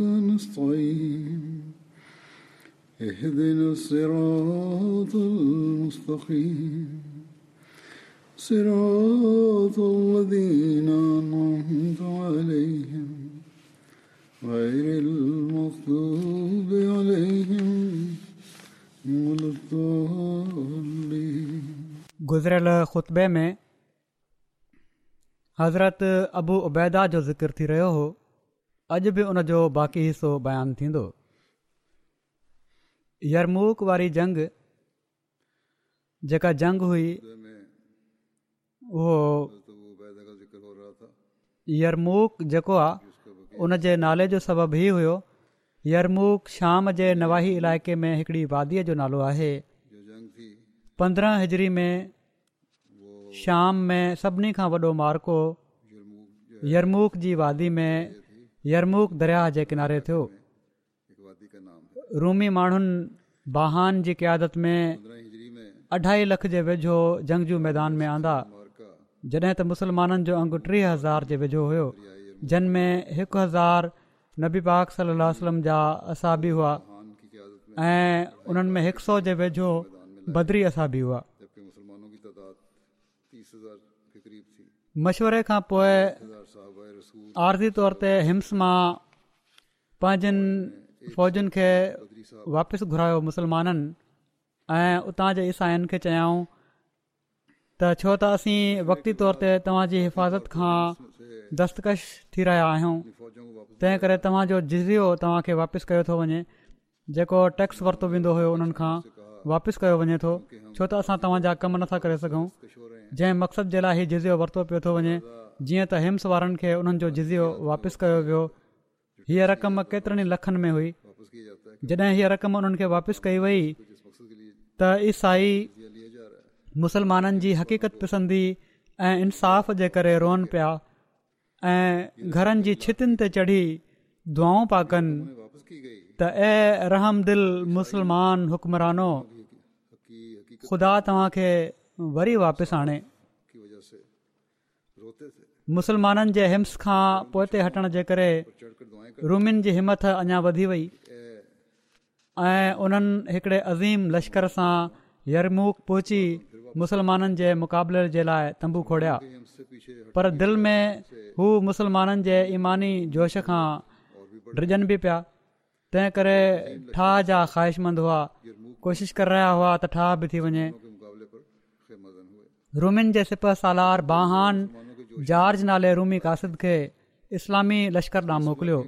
نستعين اهدنا الصراط المستقيم صراط الذين أنعمت عليهم غير المغضوب عليهم ولا الضالين गुज़िरियल ख़ुतबे میں حضرت ابو عبیدہ جو ذکر تھی رہے ہو अॼु बि उन जो बाक़ी हिसो बयानु थींदो यरमूक वारी जंग जेका जंग हुई उहो यरमूक जेको आहे उन जे नाले जो सबबु ई हुयो यरमूक शाम जे नवाही इलाइक़े में हिकिड़ी वादीअ जो नालो आहे पंद्रहं हिजरी में शाम में सभिनी खां वॾो मार्को यरमूक जी वादी में यरमूक दरिया जे किनारे थियो रूमी माण्हुनि बहान जी लख जे वेझो जंगजू मैदान में आंदा जॾहिं त मुसलमाननि जो अंगु टीह हज़ार जे वेझो हुयो में हिकु हज़ार नबी पाक सलाहु जा असाबी हुआ ऐं उन्हनि में हिक सौ जे वेझो बदरी असाबी हुआ मशवरे खां पोइ आर्ज़ी तौर ते हिम्स मां पंहिंजनि फ़ौजनि खे वापसि घुरायो मुसलमाननि ऐं उतां जे ईसायुनि खे चयाऊं त छो त असीं वक़्ती तौर ते तव्हांजी हिफ़ाज़त खां दस्तकश थी रहिया आहियूं तंहिं करे तव्हांजो जिज़ियो तव्हांखे वापिसि कयो थो वञे जेको टैक्स वरितो वेंदो हुयो हुननि खां वापिसि कयो वञे थो छो त असां तव्हांजा कम नथा करे सघूं जंहिं मक़सद जे लाइ हीउ जिज़ियो वरितो पियो थो वञे जीअं त हिम्स वारनि खे उन्हनि जो जिज़ियो वापिसि कयो वियो हीअ रक़म केतिरनि लखनि में हुई जॾहिं हीअ रक़म उन्हनि खे वापिसि कई वई त ईसाई मुसलमाननि जी हक़ीक़त पसंदी ऐं इंसाफ़ जे करे रोअनि पिया ऐं घरनि जी छितुनि ते चढ़ी दुआऊं पिया कनि त ऐं रहमद मुसलमान हुकमरानो ख़ुदा तव्हांखे वरी वापिसि आणे मुसलमाननि जे हिम्स खां पोइते हटण जे करे रूमिन जी हिमथ अञा वधी वई ऐं उन्हनि हिकिड़े अज़ीम लश्कर सां यरमूक पहुची मुसलमाननि जे मुक़ाबले जे लाइ तंबू खोड़िया पर दिलि में हू मुसलमाननि जे ईमानी जोश खां डिॼनि बि पिया तंहिं करे ठाह जा ख़्वाहिशमंद हुआ कोशिशि करे रहिया हुआ त ठाह बि थी वञे रूमिन जे सिप सालार बाहान जार्ज नाले रूमी कासिद खे इस्लामी लश्कर ॾांहुं मोकिलियो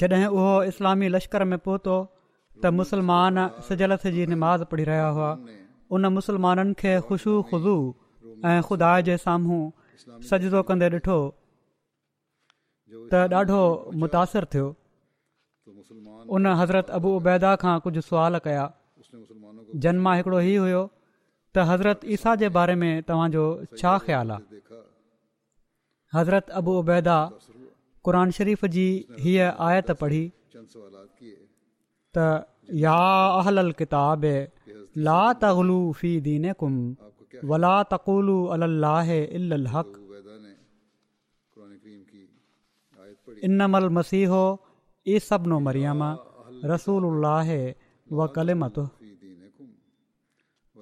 जॾहिं उहो इस्लामी लश्कर में पहुतो त मुसलमान सजलथ जी निमाज़ पढ़ी रहिया हुआ उन मुसलमाननि खे ख़ुशू ख़ुज़ू ऐं खुदा जे साम्हूं सजदो कंदे ॾिठो त ॾाढो मुतासिर थियो उन हज़रत अबू उबैदा खां कुझु सुवाल कया जनम हिकिड़ो हीउ हुयो हज़रत ईसा जे बारे में हज़रत अबूत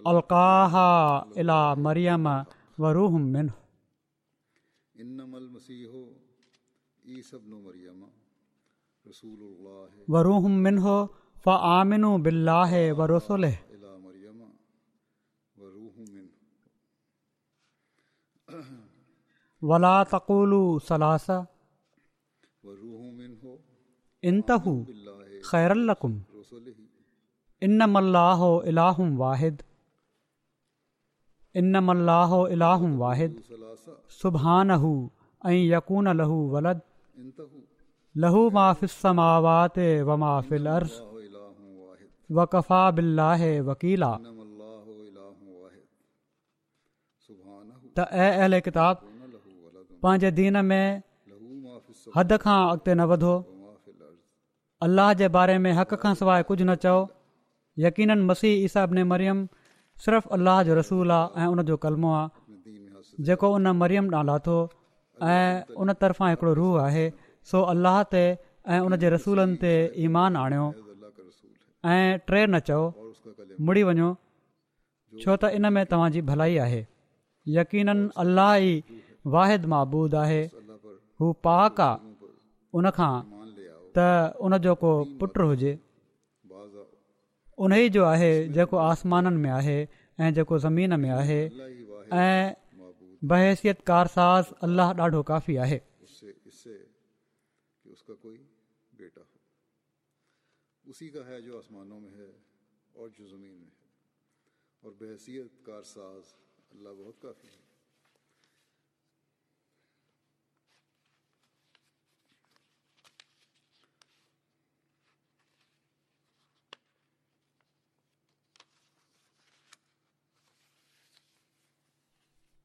القاها الى مريم وروح منه وروح منه فآمنوا بالله ورسله ولا تقولوا ثلاثة انتهوا خير لكم انما الله اله واحد अल्लाह जे बारे में हक़ खां सवाइ कुझु न चओ यकीन मसीह ईसा मरियम सिर्फ़ु अलाह जो रसूल आहे ऐं उनजो कलमो आहे जेको उन मरियम लाथो ऐं उन तर्फ़ां हिकिड़ो रूह आहे सो अल्लाह ते ऐं उन जे रसूलनि ते ईमान आणियो ऐं टे न चओ मुड़ी वञो छो त इन में तव्हांजी भलाई आहे यकीननि अलाही वाहिद महबूद आहे हू पाक आहे उनखां त उनजो को पुटु हुजे उन ई जो आहे जेको आसमाननि में आहे ऐं जेको ज़मीन में आहे ऐं बहैसियत कारसाज़ अलाह ॾाढो काफ़ी आहे اسی کا ہے جو آسمانوں میں ہے اور جو زمین میں ہے اور بحثیت کار ساز اللہ بہت کافی ہے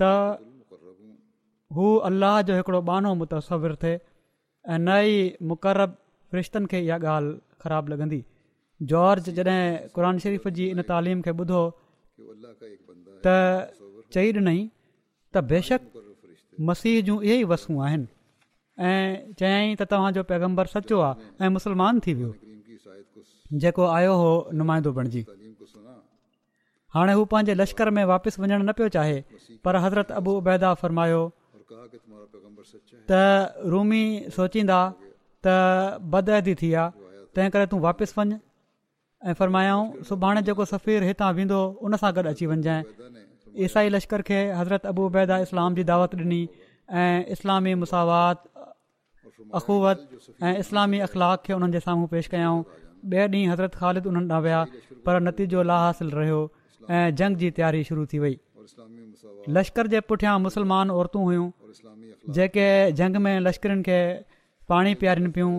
त हू अलाह जो हिकिड़ो बानो मुतिर थिए ऐं न ई मुक़रब रिश्तनि खे इहा ॻाल्हि ख़राबु लॻंदी जॉर्ज जॾहिं क़ुर शरीफ़ जी इन तालीम खे ॿुधो त चई ॾिनई त बेशक मसीह जूं इहे ई वसूं आहिनि ऐं चयाई त तव्हांजो पैगम्बर सचो आहे ऐं मुस्लमान थी वियो जेको आयो हो नुमाइंदो बणिजी हाणे हू पंहिंजे लश्कर में वापसि वञणु न पियो चाहे पर हज़रत अबू उबैदा फ़रमायो त रूमी सोचींदा त बदहदी थी आहे तंहिं करे तूं वापसि वञु ऐं फ़रमायाऊं सुभाणे जेको सफ़ीर हितां वेंदो उन सां गॾु अची वञिजांइ ईसाई लश्कर खे हज़रत अबू इबैदा इस्लाम जी दावत ॾिनी ऐं इस्लामी मुसावात अख़ूवत ऐं इस्लामी अख़लाक़ खे उन्हनि जे साम्हूं पेश कयाऊं ॿिए ॾींहुं हज़रत ख़ालिद उन्हनि ॾांहुं विया पर नतीजो ला हासिलु रहियो ऐं जंग जी तयारी शुरू थी वई लश्कर जे पुठियां मुस्लमान औरतूं हुयूं जेके जंग में लश्करनि खे पाणी पीआरनि पियूं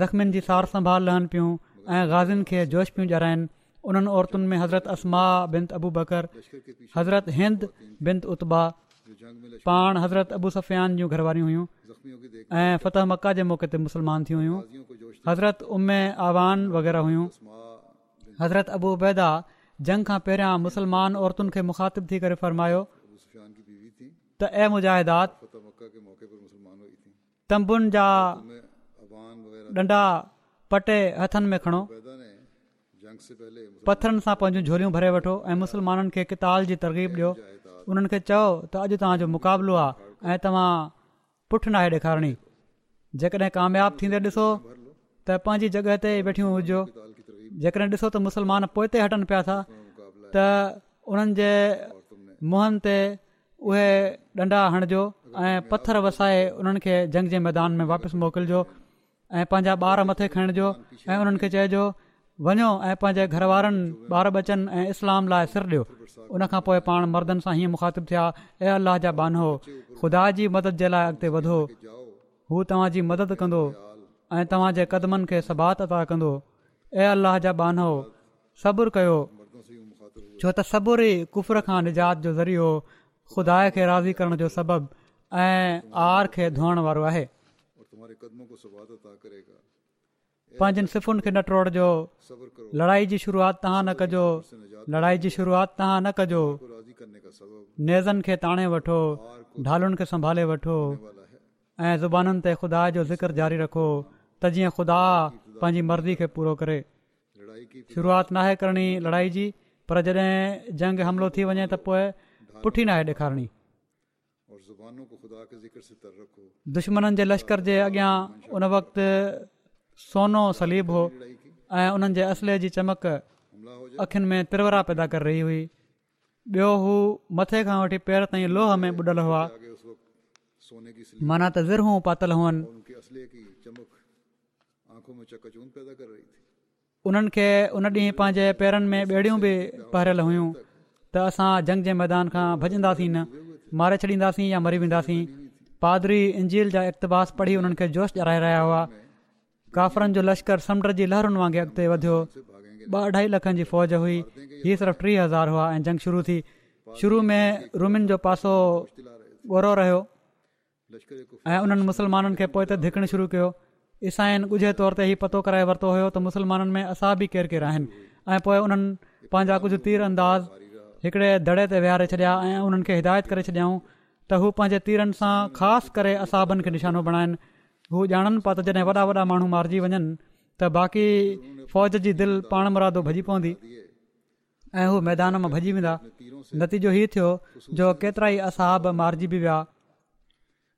ज़ख़्मियुनि जी सार संभाल लहनि पियूं ऐं गाज़ियुनि खे जोश पियूं जराइनि उन्हनि औरतुनि में हज़रत حضرت बिंत अबू बकर हज़रत हिंद बित उतबा पाण हज़रत अबू सफ़ियान जूं घर हुयूं ऐं फत मका जे मौक़े ते मुस्लमान थी हुइयूं हज़रत उम्मे आवान वग़ैरह हुयूं हज़रत अबूबैदा जंग खां पहिरियां मुसलमान औरतुनि खे मुखातिब थी करे फ़रमायोंबा पथरनि सां पंहिंजूं झोरियूं भरे वठो ऐं मुसलमाननि खे कताल जी तरक़ीब ॾियो उन्हनि खे चयो त अॼु तव्हांजो मुक़ाबिलो आहे ऐं तव्हां पुठि नाहे ॾेखारणी जेकॾहिं कामयाबु थींदे ॾिसो त पंहिंजी जॻहि ते वेठियूं हुजो जेकॾहिं ॾिसो त मुसलमान पोइ ते हटनि पिया था त उन्हनि जे मुंहनि ते उहे ॾंडा हणिजो ऐं पथर वसाए उन्हनि खे जंग जे मैदान में वापसि मोकिलिजो ऐं पंहिंजा ॿार मथे खणिजो ऐं उन्हनि खे चइजो वञो ऐं पंहिंजे घर वारनि ॿार बचनि ऐं इस्लाम लाइ सिर ॾियो उनखां पोइ पाण मर्दनि सां हीअं मुखातिबु थिया ऐं अलाह जा ख़ुदा जी मदद जे लाइ अॻिते वधो हू तव्हांजी मदद कंदो ऐं तव्हांजे कदमनि खे सबात अदा कंदो राज़ी करण जो सबबु ऐं लड़ाई जी शुरूआत जी शुरूआत वठो ऐं ज़ुबाननि ते ख़ुदा जो रखो त जीअं ख़ुदा पंहिंजी मर्ज़ी खे पूरो करे शुरूआति नाहे करिणी लड़ाई जी पर जॾहिं जंग हमिलो थी वञे त पोइ पुठी नाहे ॾेखारणी लश्कर जे अॻियां उन वक़्त सोनो सलीब हो ऐं उन्हनि जे असले जी चिमक अखियुनि में तिरवरा पैदा करे रही हुई ॿियो हू मथे खां वठी पेर ताईं लोह में बुॾल हुआ उन्हनि खे उन ॾींहुं पंहिंजे पेरनि में ॿेड़ियूं बि पहिरियलु हुयूं त असां जंग जे मैदान खां भॼंदासीं न मारे छॾींदासीं या मरी वेंदासीं पादरी इंजील जा इकतबास पढ़ी उन्हनि खे जोश ॼाराए रहिया हुआ काफ़रनि जो लश्कर समुंड जी लहरुनि वांगुरु अॻिते वधियो ॿ अढाई लखनि जी फ़ौज हुई हीअ सिर्फ़ु टीह हज़ार हुआ ऐं जंग शुरू थी शुरू में रुमिन जो पासो वरो रहियो ऐं उन्हनि मुस्लमाननि खे पोइ त धिकणु शुरू कयो ईसाइन ॻुझे तौर ते ई पतो कराए वरितो हुयो त मुसलमाननि में असाब ई केरु केरु आहिनि ऐं पोइ उन्हनि पंहिंजा कुझु तीर अंदाज़ हिकिड़े दड़े ते विहारे छॾिया ऐं उन्हनि खे हिदायत करे छॾियाऊं त हू पंहिंजे तीरनि सां ख़ासि करे असाबनि खे निशानो बणाइनि हू ॼाणनि पिया त जॾहिं वॾा वॾा माण्हू मारिजी वञनि त बाक़ी फ़ौज जी दिलि पाण मुरादो भॼी पवंदी ऐं हू मैदान मां भॼी वेंदा नतीजो हीअ थियो जो केतिरा ई असाब मारिजी बि विया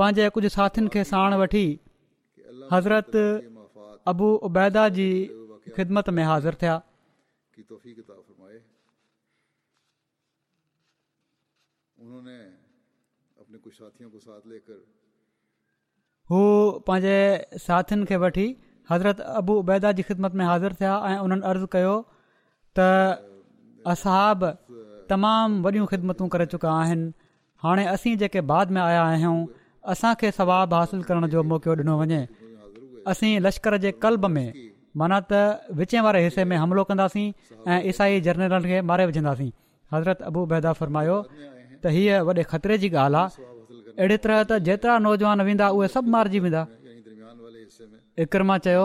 पंहिंजे कुझु साथियुनि खे साणु वठी हज़रत अबू उबैदा ख़िदमत अबूदा थिया हू पंहिंजे साथियुनि खे वठी हज़रत अबू उबैदा जी ख़िदमत में हाज़िर थिया ऐं उन्हनि अर्ज़ कयो तमामु वॾियूं ख़िदमतूं करे चुका आहिनि हाणे असीं जेके बाद में आया आहियूं असां सवाबु हासिल करण जो मौको ॾिनो वञे असीं लश्कर जे कल्ब में माना त विचें वारे हिसे में हमिलो कंदासीं ऐं ईसाई जर्नरनि खे मारे विझंदासीं हज़रत अबू बैदा फरमायो त हीअ वॾे ख़तरे जी ॻाल्हि आहे तरह त जेतिरा नौजवान वेंदा उहे सभु मारिजी वेंदा इकर चयो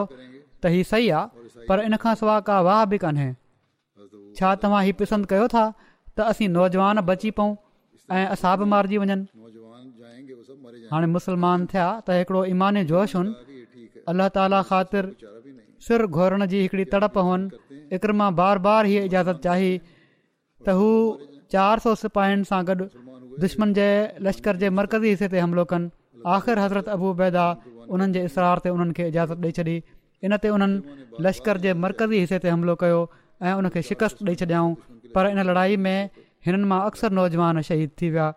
त हीउ सही आहे पर इन खां सवाइ का वाह बि कान्हे छा तव्हां हीउ पसंदि कयो था त असीं नौजवान बची पऊं ऐं असाब मारिजी हाणे मुसलमान थिया त हिकिड़ो ईमान जोश हुनि अलाह ताला ख़ातिर घोरण जी हिकिड़ी तड़प हुअनि मां बार बार हीअ इजाज़त चाही त हू चारि सौ सिपाहियुनि सां गॾु दुश्मन लश्कर जे मरकज़ी हिसे ते हमिलो कनि आख़िर हज़रत अबूबैदा उन्हनि जे इसरार ते उन्हनि खे इजाज़त ॾेई छॾी इन ते उन्हनि लश्कर जे मरकज़ी हिसे ते हमिलो कयो ऐं उनखे शिकस्त ॾेई छॾियाऊं पर इन लड़ाई में हिननि मां अक्सर नौजवान शहीद थी विया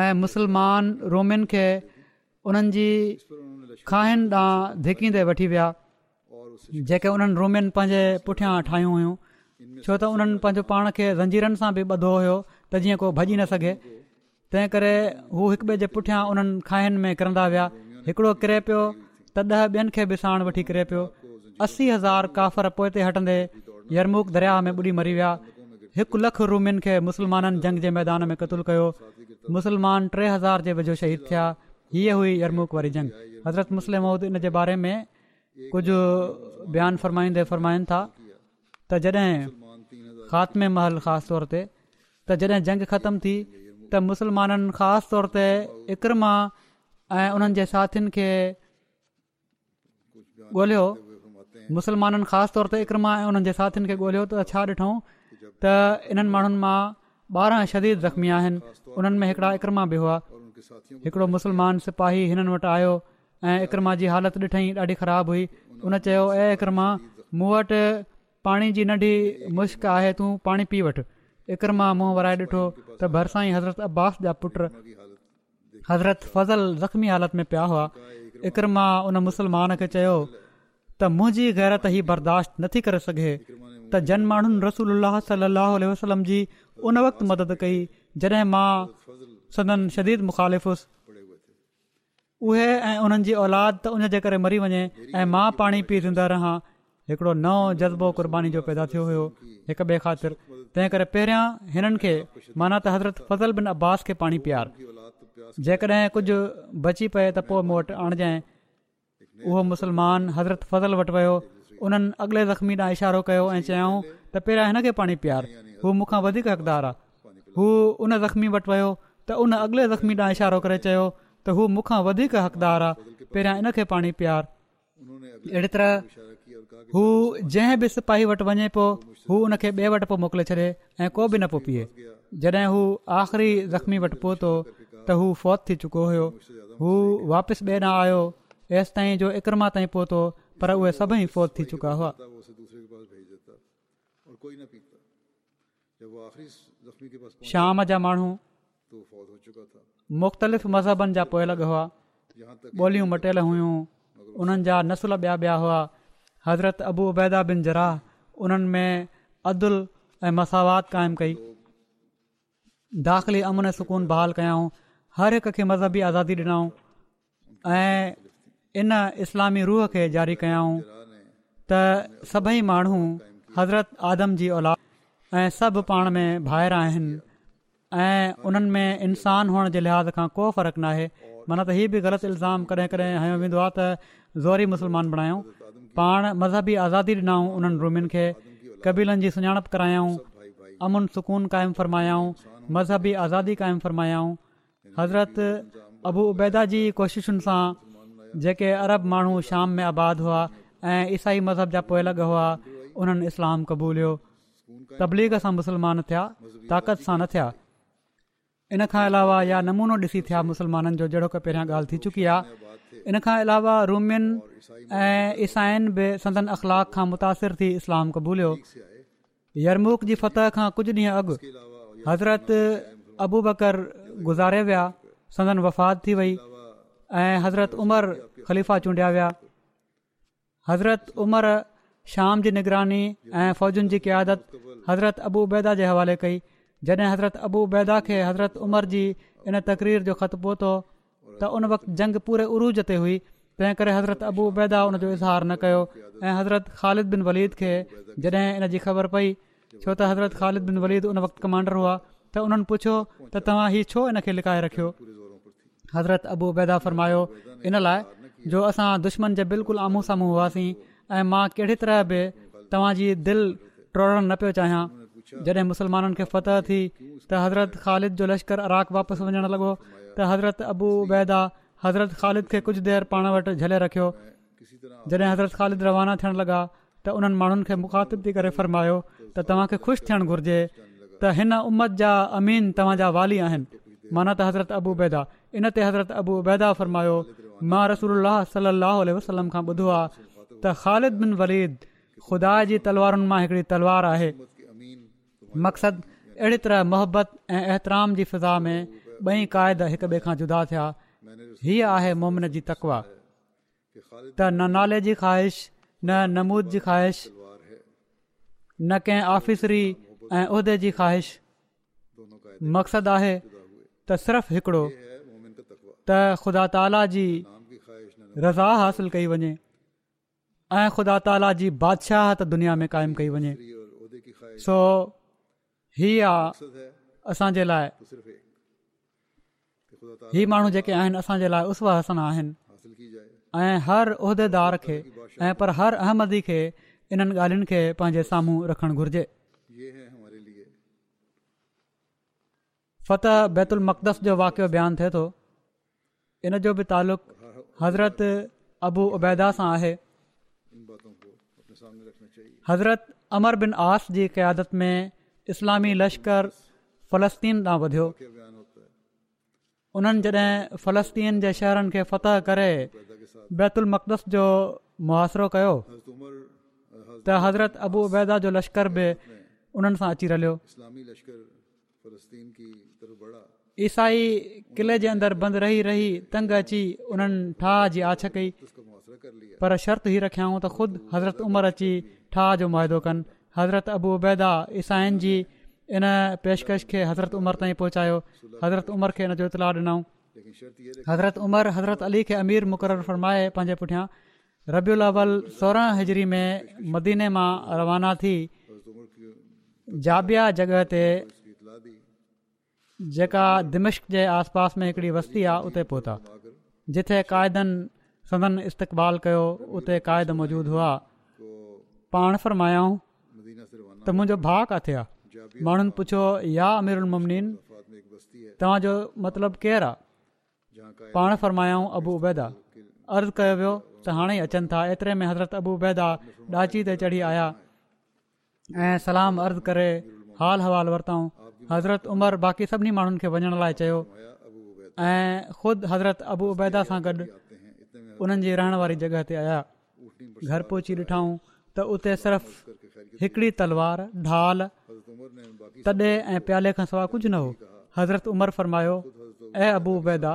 ऐं मुसलमान रोमियुनि खे उन्हनि जी खाइनि ॾांहुं धिकींदे वठी विया जेके उन्हनि रोमियुनि पंहिंजे पुठियां ठाहियूं हुयूं छो त उन्हनि पंहिंजो पाण खे ज़ंजीरनि सां बि ॿधो हुयो त जीअं को भॼी न सघे तंहिं करे हू हिक ॿिए जे पुठियां उन्हनि में किरंदा विया हिकिड़ो किरे पियो त ॾह ॿियनि खे बि साण वठी किरे पियो असी हज़ार काफ़र पोइ ते हटंदे यरमुक दरिया में ॿुॾी मरी विया हिकु लख रूमियुनि खे मुसलमाननि जंग जे मैदान में कतलु कयो मुसलमान टे हज़ार जे वेझो शहीद थिया हीअ हुई जंग हज़रत मुस्लिम इन बारे में था ख़ात्मे महल ख़ासि तौर ते तॾहिं जंग ख़तम थी त मुसलमाननि ख़ासि तौर ते इकरमा ऐं उन्हनि जे साथियुनि खे ॻोल्हियो मुसलमाननि ख़ासि तौर ते इकरमा ऐं साथियुनि खे ॻोल्हियो त छा ॾिठो त इन्हनि माण्हुनि मां ॿारहं शदीद ज़ख़्मी आहिनि उन्हनि में हिकिड़ा इकरमा बि हुआ हिकिड़ो मुस्लमान सिपाही हिननि वटि आयो ऐं इकरमा जी हालति ॾिठई ॾाढी ख़राबु हुई उन चयो ऐं इकरमा मूं वटि पाणी जी नंढी मुश्क आहे तूं पाणी पी वठि इकरमा मुंहुं वराए ॾिठो त भरिसां ई हज़रत अब्बास जा पुट हज़रत फज़ल ज़ख़्मी हालति में पिया हुआ इकरमा उन मुस्लमान खे चयो त मुंहिंजी गैरत ई बर्दाश्त नथी करे सघे त जन माण्हुनि रसूल वसलम जी उन वक़्तु मदद कई जॾहिं मां सदन शदीद मुखालिफ़ हुअसि उहे ऐं उन्हनि जी औलाद त उनजे करे मरी वञे ऐं मां पाणी पीउ रहां हिकिड़ो नओ जज़्बो क़ुर्बानी जो पैदा थियो हुयो हिकु ॿिए ख़ातिर तंहिं करे पहिरियां हिननि खे माना त हज़रत फज़ल बिन अब्बास खे पाणी पीआरात जेकॾहिं कुझु बची पए त पोइ मूं वटि आणिजांइ उहो मुस्लमान हज़रत फज़ल वटि वियो उन्हनि अॻिले ज़ख़्मी ॾांहुं इशारो कयो ऐं चयाऊं त पहिरियां हिन खे पाणी प्यारु हू मूंखां वधीक हक़दारु आहे हू उन ज़ख़्मी वटि वियो त उन अॻिले ज़ख़्मी ॾांहुं इशारो करे चयो त हू मूंखां वधीक हक़दारु आहे पहिरियां हिन खे पाणी अहिड़ी तरह हू जंहिं बि सिपाही वटि वञे पियो हू उन खे ॿिए वटि पोइ मोकिले छॾे ऐं को बि न पियो पीए जॾहिं हू आख़िरी ज़ख़्मी वटि पहुतो त हू फौत थी चुको हुयो हू वापसि ॾांहुं आयो हेसि ताईं जो इकरमा ताईं पहुतो पर उहे सभई फौत थी चुका हुआ मुख़्तलिफ़ मज़हबनि जा पोइ मटियलु हुयूं उन्हनि जा नसुल ॿिया ॿिया हुआ हज़रत अबू उबैदा बिन जराह उन्हनि में अदल ऐं मसावात क़ाइमु कई दाख़िली अमन सुकून बहाल कयाऊं हर हिक खे मज़हबी आज़ादी ॾिनऊं ऐं इन इस्लामी रूह खे जारी कयाऊं त सभई माण्हू हज़रत आदम जी औलाद ऐं सभु पाण में ॿाहिरि आहिनि ऐं में इंसान हुअण जे लिहाज़ खां को फ़र्क़ु नाहे माना त इहे बि ग़लति इल्ज़ाम कॾहिं कॾहिं हयो वेंदो आहे त ज़ोरी मुस्लमान बणायूं पाण मज़हबी आज़ादी ॾिनऊं उन्हनि रूमियुनि खे कबीलनि जी सुञाणपु करायाऊं अमन सुकून क़ाइमु फ़रमायाऊं मज़हबी आज़ादी क़ाइमु फ़रमायाऊं हज़रत अबू उबैदा जी कोशिशुनि सां जेके अरब माण्हू शाम में आबाद हुआ ऐं ईसाई मज़हब जा पोइ अलॻि हुआ उन्हनि इस्लाम क़बूलियो तबलीग सां मुसलमान थिया ताक़त सां न थिया इन खां अलावा या नमूनो ॾिसी थिया मुसलमाननि जो जहिड़ो की पहिरियां ॻाल्हि थी चुकी आहे इन खां अलावा रूमियुनि ऐं ईसाइनि बि सदन अख़लाक खां मुतासिर थी इस्लाम क़बूलियो यरमूक जी फतह खां कुझु ॾींहं अॻु हज़रत अबू बकर गुज़ारे विया संदन वफ़ात थी वई ऐं हज़रत उमर ख़लीफ़ा चूंडिया विया हज़रत उमर शाम जी निगरानी ऐं फ़ौजुनि जी क़ियादत हज़रत अबू उबैदा जे हवाले कई जॾहिं हज़रत अबू उबैदा खे हज़रत उमर जी इन तक़रीर जो ख़तु पहुतो त उन वक़्तु जंग पूरे उरूज ते हुई तंहिं करे हज़रत उबैदा उन जो इज़हार न कयो ऐं हज़रत ख़ालिद बिन वलीद खे जॾहिं इन जी ख़बर पई छो त हज़रत ख़ालिद बिन वलीद उन वक़्तु कमांडर हुआ त उन्हनि पुछियो त तव्हां हीउ छो इन खे लिकाए रखियो हज़रत अबूबैदा फ़र्मायो इन लाइ जो असां दुश्मन जे बिल्कुलु आम्हूं साम्हूं हुआसीं ऐं मां कहिड़ी तरह बि तव्हांजी दिलि ट्रोड़णु न पियो चाहियां जॾहिं मुस्लमाननि खे फतह थी त हज़रत ख़ालिद जो लश्कर अराक वापसि वञणु लॻो त हज़रत अबूबैदा हज़रत ख़ालिद खे कुझु देरि पाण वटि झले रखियो जॾहिं हज़रत ख़ालिद रवाना थियणु लॻा त उन्हनि माण्हुनि खे मुखातिबु थी करे फ़र्मायो त तव्हांखे ख़ुशि थियणु घुरिजे त हिन उमत जा अमीन तव्हांजा वाली आहिनि माना त हज़रत अबूबे हज़रत अबूबै जी नमूद जी ख़्वाहिश न कंहिंसरी ऐं मक़सदु आहे सिर्फ़ हिकिड़ो जी रज़ा हासिल कई वञे ऐं ख़ुदा ताला जी बादशाह दुनिया में क़ाइमु कई वञे ही माण्हू जेके आहिनि असांजे लाइ पर हर अहमदी खे इन्हनि ॻाल्हियुनि खे पंहिंजे साम्हूं रखणु घुरिजे फतह बैतुल मक़दस जो वाक़ियो बयानु थिए थो इन जो बि तालुक़ु हज़रत अबू उबैदा सां आहे हज़रत अमर बिन आस जी क्यादत में इस्लामी लश्कर फ़लस्तीन तां वधियो उन्हनि जॾहिं फ़लस्तीन जे शहरनि खे फतह करे मक़दस जो मुहासिरो कयो त हज़रत अबू उबैदा जो लश्कर बि उन्हनि सां अची रलियो ईसाई किले जे अंदरि बंदि रही रही तंग अची उन्हनि ठाह जी आछ कई पर शर्त ہی रखियाऊं त ख़ुदि हज़रत حضرت अची ठाह जो मुआदो कनि हज़रत अबू उबैदा ईसाइन जी इन पेशकश खे हज़रत उमिरि ताईं पहुचायो हज़रत उमर खे हिन जो इतलाउ ॾिनऊं हज़रत उमर हज़रत अली खे अमीर मुक़ररु फरमाए पंहिंजे पुठियां रबियुल अवल सोरहं हज़री में मदीने मां रवाना थी जाबिया जॻह ते जेका दिमिश्क जे आसपास में हिकिड़ी वस्ती आहे उते पहुता जिथे क़ायदनि सदन इस्तक़बाल कयो उते क़ाइद मौजूदु हुआ पाण फरमायाऊं त मुंहिंजो भाउ किथे आहे माण्हुनि पुछियो या तव्हांजो मतिलबु केरु आहे पाण फरमायाऊं उबैदा अर्ज़ु कयो वियो त हाणे ई अचनि था एतिरे में हज़रत अबूबैदा ॾाची ते चढ़ी आया ऐं सलाम अर्ज़ु करे हाल हवाल वरितऊं हज़रत उमर बाक़ी सभिनी माण्हुनि खे वञण लाइ चयो ऐं ख़ुदि हज़रत अबू उबैदा सां गॾु उन्हनि जी रहण वारी जॻह ते आया घर पोची ॾिठऊं त उते सिर्फ़ हिकड़ी तलवार ढाल तॾहिं ऐं प्याले खां सवाइ कुझु न हो हज़रत उमर फरमायो ऐं अबू उबैदा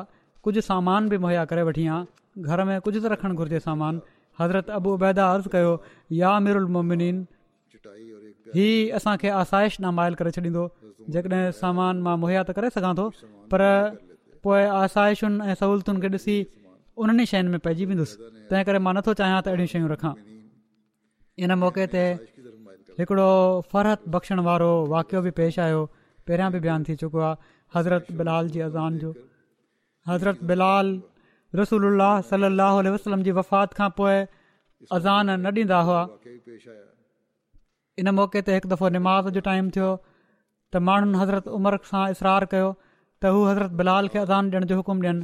कुझु सामान बि मुहैया करे वठी आ घर में कुझु रखणु घुर्जे सामान हज़रत अबू उबैदा अर्ज़ु कयो या मिरुलोन ही असांखे आसाइश नामायल करे छॾींदो जेकॾहिं सामान मां मुहैया त करे सघां थो पर पोइ आसाइशुनि ऐं सहुलतुनि खे ॾिसी उन्हनि शयुनि में पइजी वेंदुसि तंहिं करे मां नथो चाहियां त अहिड़ियूं शयूं रखां इन मौक़े ते हिकिड़ो फ़रहत बख़्शण वारो वाक़िओ बि पेश आयो पहिरियां बि बयानु थी चुको आहे हज़रत बिलाल जी अज़ान जो हज़रत बिलाल रसल सलाहु वसलम जी वफ़ात खां पोइ अज़ान न ॾींदा हुआ इन मौक़े ते हिकु दफ़ो निमाज़ जो टाइम थियो त माण्हुनि हज़रत उमर सां इसरार कयो त हू हज़रत बिलाल खे अज़ान ॾियण जो हुकुम ॾियनि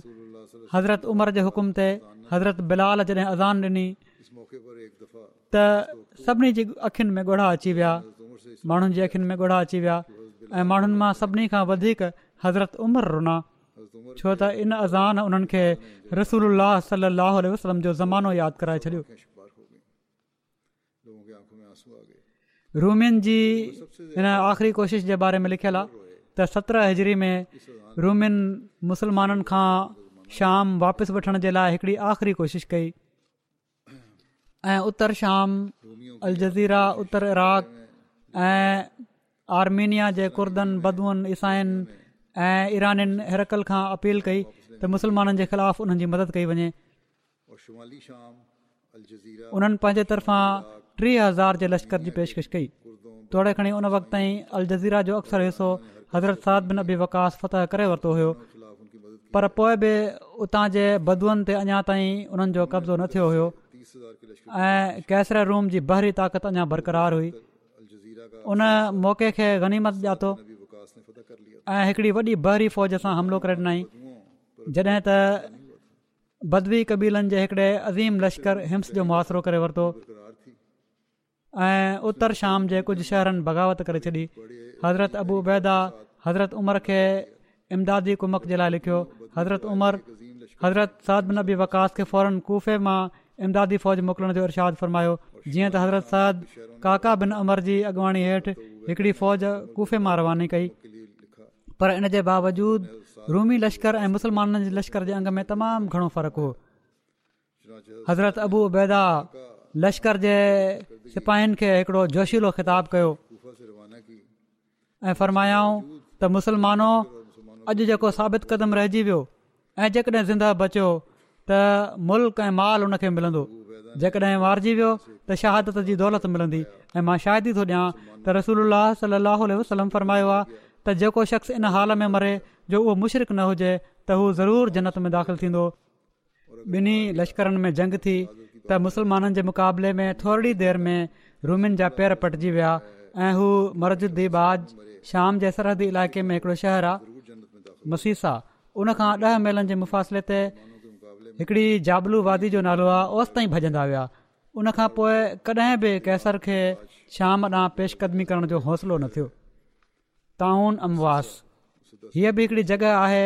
हज़रत उमर जे हुकुम ते हज़रत बिलाल जॾहिं अज़ान ॾिनी त सभिनी जी अखियुनि में ॻोड़ा अची विया माण्हुनि जी अखियुनि में ॻोड़ा अची विया ऐं माण्हुनि मां सभिनी खां वधीक हज़रत उमिरि रुना छो त इन अज़ान उन्हनि खे रसूल सलाह वसलम जो ज़मानो यादि कराए छॾियो रूमियुनि जी हिन आख़िरी कोशिश जे बारे में लिखियलु आहे त सत्रहं हज़री में रूमिन मुसलमाननि खां शाम वापसि वठण जे लाइ हिकिड़ी आख़िरी कोशिशि कई ऐं उत्तर शाम अलजीरा उत्तर इराक ऐं आर्मेनिया जे कुर्दन बदून ईसाइनि ऐं ईरनि हिरकल खां अपील कई त मुसलमाननि जे ख़िलाफ़ु उन्हनि मदद कई वञे उन्हनि पंहिंजे तरफ़ां टीह हज़ार जे लश्कर जी पेशकश कई तोड़े खणी उन वक़्त अल जज़ीरा जो अक्सर हिसो हज़रती फतह करे वरितो हुयो पर पोइ बि उतां जे बदूअन ते अञा ताईं उन्हनि जो कब्ज़ो न थियो हुयो ऐं कैसरे रूम जी बहरी ताक़त अञा बरक़रार हुई उन मौक़े खे गनीमत ॾियां थो ऐं हिकिड़ी वॾी बहरी फ़ौज सां हमिलो करे ॾिनई जॾहिं त बदवी कबीलनि जे हिकड़े अज़ीम लश्कर हिम्स जो मुहासिरो करे वरितो ऐं उतर शाम जे कुझु शहरनि बग़ावत करे छॾी हज़रत अबू अबूबैदा हज़रत उमर खे इमदादी कुमक जे लाइ लिखियो हज़रत उमर हज़रत साद बिन अबी वकास खे फौरन कुफे मां इमदादी फ़ौज मोकिलण जो इरशाद फ़रमायो जीअं त हज़रत साद काका बिन अमर जी अॻुवाणी हेठि हिकड़ी फ़ौज कुफ़े मां रवानी कई पर इन जे बावजूदि रूमी लश्कर ऐं मुसलमाननि जे लश्कर जे अंग में तमामु घणो फ़र्क़ु हो हज़रत अबू उबैदा लश्कर जे सिपाहियुनि खे हिकिड़ो जोशीलो ख़िताबु कयो ऐं फ़रमायाऊं त मुसलमानो अॼु जेको साबित कदम रहिजी वियो ऐं जेकॾहिं ज़िंदह बचियो त मुल्क ऐं माल हुन खे मिलंदो जेकॾहिं मारिजी वियो त शहादत जी दौलत मिलंदी ऐं मां शादी थो ॾियां त रसूल सलाहु वसलम फरमायो आहे त जेको शख़्स इन हाल में मरे जो उहो मुशरक न हुजे त हू ज़रूरु जन्नत में दाख़िल थींदो ॿिन्ही लश्करनि में जंग थी त मुसलमाननि जे मुक़ाबले में थोरी देरि में रुमिन जा पेर पटिजी विया ऐं हू मरजुदी बाज़ शाम जे सरहदी इलाइक़े में हिकिड़ो शहरु आहे मसीसा उन खां ॾह मेलनि जे मुफ़ासिले ते हिकिड़ी जाबलू वादी जो नालो आहे ओसि ताईं भॼंदा विया उन खां पोइ कॾहिं बि कैसर खे शाम ॾांहुं पेशकदमी करण जो हौसलो न थियो ताउन अमवास हीअ बि हिकिड़ी जॻह आहे